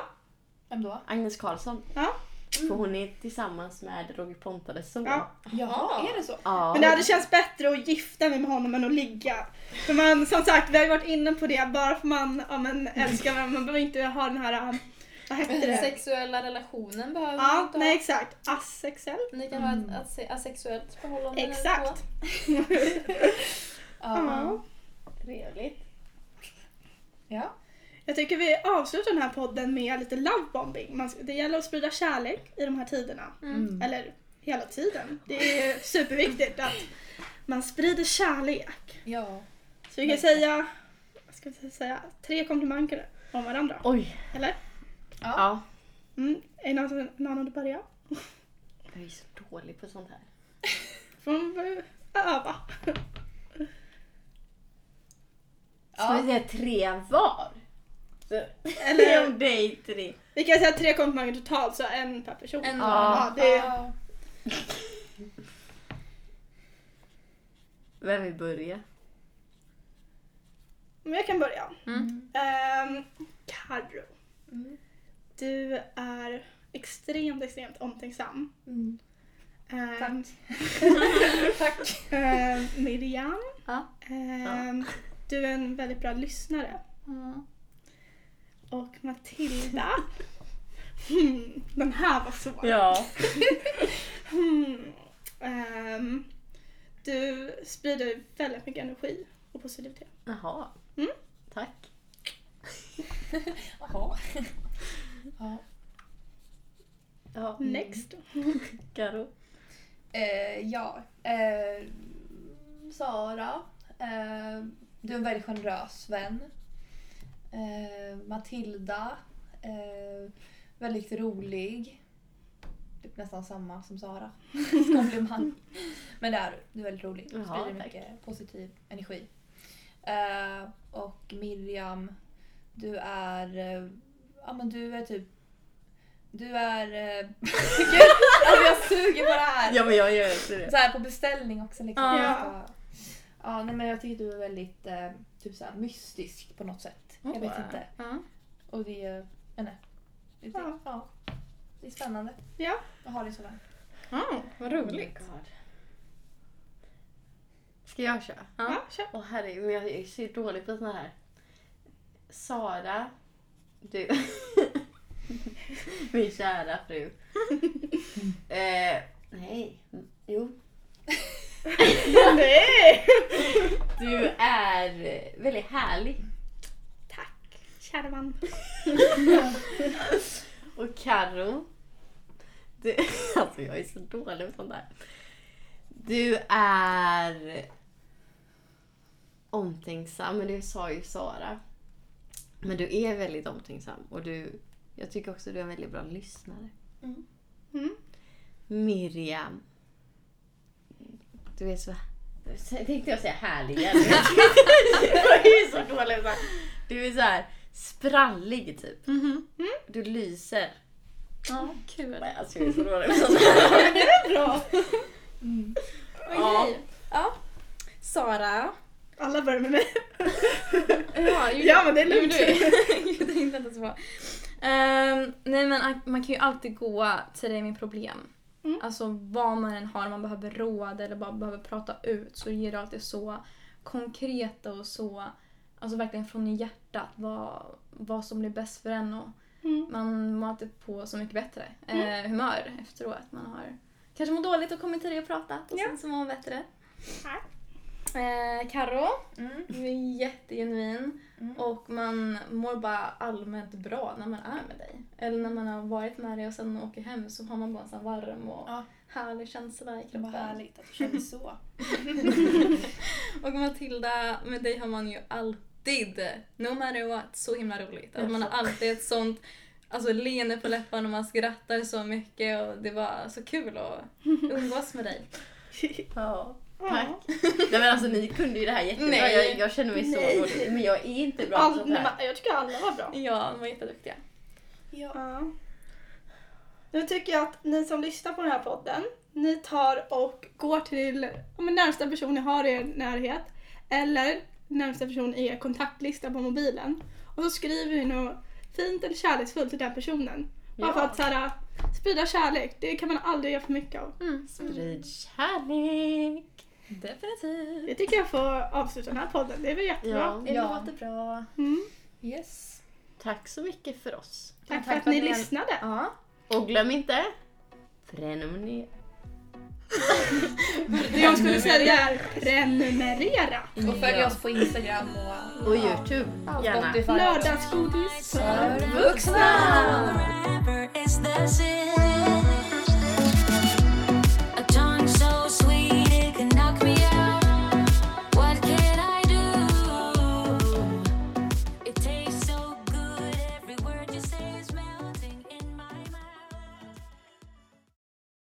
Vem då? Agnes Karlsson. Ja. För hon är tillsammans med Roger Pontades son. Ja. Jaha, är det så? Ja. Men det hade känts bättre att gifta mig med honom än att ligga. För man, som sagt, vi har ju varit inne på det, bara för man ja, men, älskar varandra, man behöver inte ha den här, um, vad hette det? sexuella relationen behöver man Ja, inte nej ha. exakt. Asexuell. Ni kan ha ett ase- asexuellt förhållande. Exakt. Ja. Ja. Trevligt. ja. Jag tycker vi avslutar den här podden med lite lovebombing. Man, det gäller att sprida kärlek i de här tiderna. Mm. Eller hela tiden. Det är superviktigt att man sprider kärlek. Ja. Så vi kan säga, ska vi säga, tre komplimanger om varandra. Oj. Eller? Ja. Mm. Är det någon, någon av börja? Jag är så dålig på sånt här. Får eh, öva. Ska vi säga tre var? Så, Eller- om dig tre. Vi kan säga tre komplimanger totalt så en per person. En Ja. Ja, det, Ja. Vem vill börja? men jag kan börja. Mm. Um, Carro. Mm. Du är extremt, extremt omtänksam. Mm. Ehm, Tack. ehm, Miriam. Ja. ehm, Du är en väldigt bra lyssnare. Mm. Och Matilda. Hmm, den här var svår. Ja. Hmm, du sprider väldigt mycket energi och positivitet. Jaha. Mm. Tack. Jaha. Ja. Ja. Next. Karo. Eh, ja. Eh, Sara. Eh, du är en väldigt generös vän. Eh, Matilda. Eh, väldigt rolig. Typ nästan samma som Sara. Komplimang. Men det är du. Du är väldigt rolig. Du sprider mycket positiv energi. Eh, och Miriam. Du är... Ja men du är typ... Du är... Eh, Gud, alltså jag suger på det här! Ja men jag gör inte det. Så här på beställning också. Liksom. Ja. Ja, nej, men jag tycker du är väldigt eh, typ så här, mystisk på något sätt. Jag vet inte. Ja. Och det är... Jag vet inte. Det, Ja. ja. det är spännande Ja. att ha dig sådär. Ja, vad roligt. Oh. Ska jag köra? Ja. Ja, kör. Åh herregud, jag är så dålig på såna här. Sara, du... Min kära fru. eh, nej, jo. Nej! Du är väldigt härlig. Tack, kära man. Och Karo. Du, alltså jag är så dålig på sånt där. Du är omtänksam, men det sa ju Sara. Men du är väldigt omtänksam och du, jag tycker också du är en väldigt bra lyssnare. Mm. Miriam. Du är så... Tänkte jag säga härlig jag är så dålig här. Du är så här sprallig typ. Mhm. Du lyser. Ja, kul. Nej, Alltså jag är så dålig på sånt här. Det är bra. Ja. Ja. Sara. Alla börjar med mig. Ja, gjorde- Ja, men det är lugnt. Jag tänkte inte på. Ehm, nej men man kan ju alltid gå till dig med problem. Mm. Alltså vad man än har, man behöver råd eller bara behöver prata ut så ger du alltid så konkreta och så, alltså verkligen från hjärtat vad, vad som blir bäst för en och Mm. man mår alltid på så mycket bättre eh, humör efteråt. Man har kanske mår dåligt och kommit till dig och pratat och Ja. sen så mår man bättre. Tack. Eh, Karo, Mm. du är jättegenuin Mm. och man mår bara allmänt bra när man är med dig. Eller när man har varit med dig och sen åker hem så har man bara en sån varm och Ja. härlig känsla i Vad kroppen. härligt att du känner så. Och Matilda, med dig har man ju alltid, no matter what, så himla roligt. Alltså man har alltid ett sånt alltså, leende på läpparna och man skrattar så mycket och det var så kul att umgås med dig. Ja. Ja. Tack. Nej men alltså ni kunde ju det här jättebra. Nej. Jag, jag känner mig så Nej. dålig. Men jag är inte bra på All, sånt nej, här. men jag tycker alla var bra. Ja, de var jätteduktiga. Ja. Ja. Nu tycker jag att ni som lyssnar på den här podden, ni tar och går till ja, men närmsta person ni har i er närhet eller närmsta person i er kontaktlista på mobilen och så skriver ni något fint eller kärleksfullt till den personen. Bara för Ja. att så här, sprida kärlek, det kan man aldrig göra för mycket av. Mm. Sprid kärlek. Definitivt. Det tycker jag får avsluta den här podden, det är väl jättebra. Ja. Det Ja. låter bra. Mm. Yes. Tack så mycket för oss. Tack, tack för att för ni att ni- lyssnade. Ja. Och glöm inte, prenumerera. Det jag skulle säga är prenumerera. Och följ oss på Instagram och, Och Youtube, gärna. Lördagsgodis för För vuxna!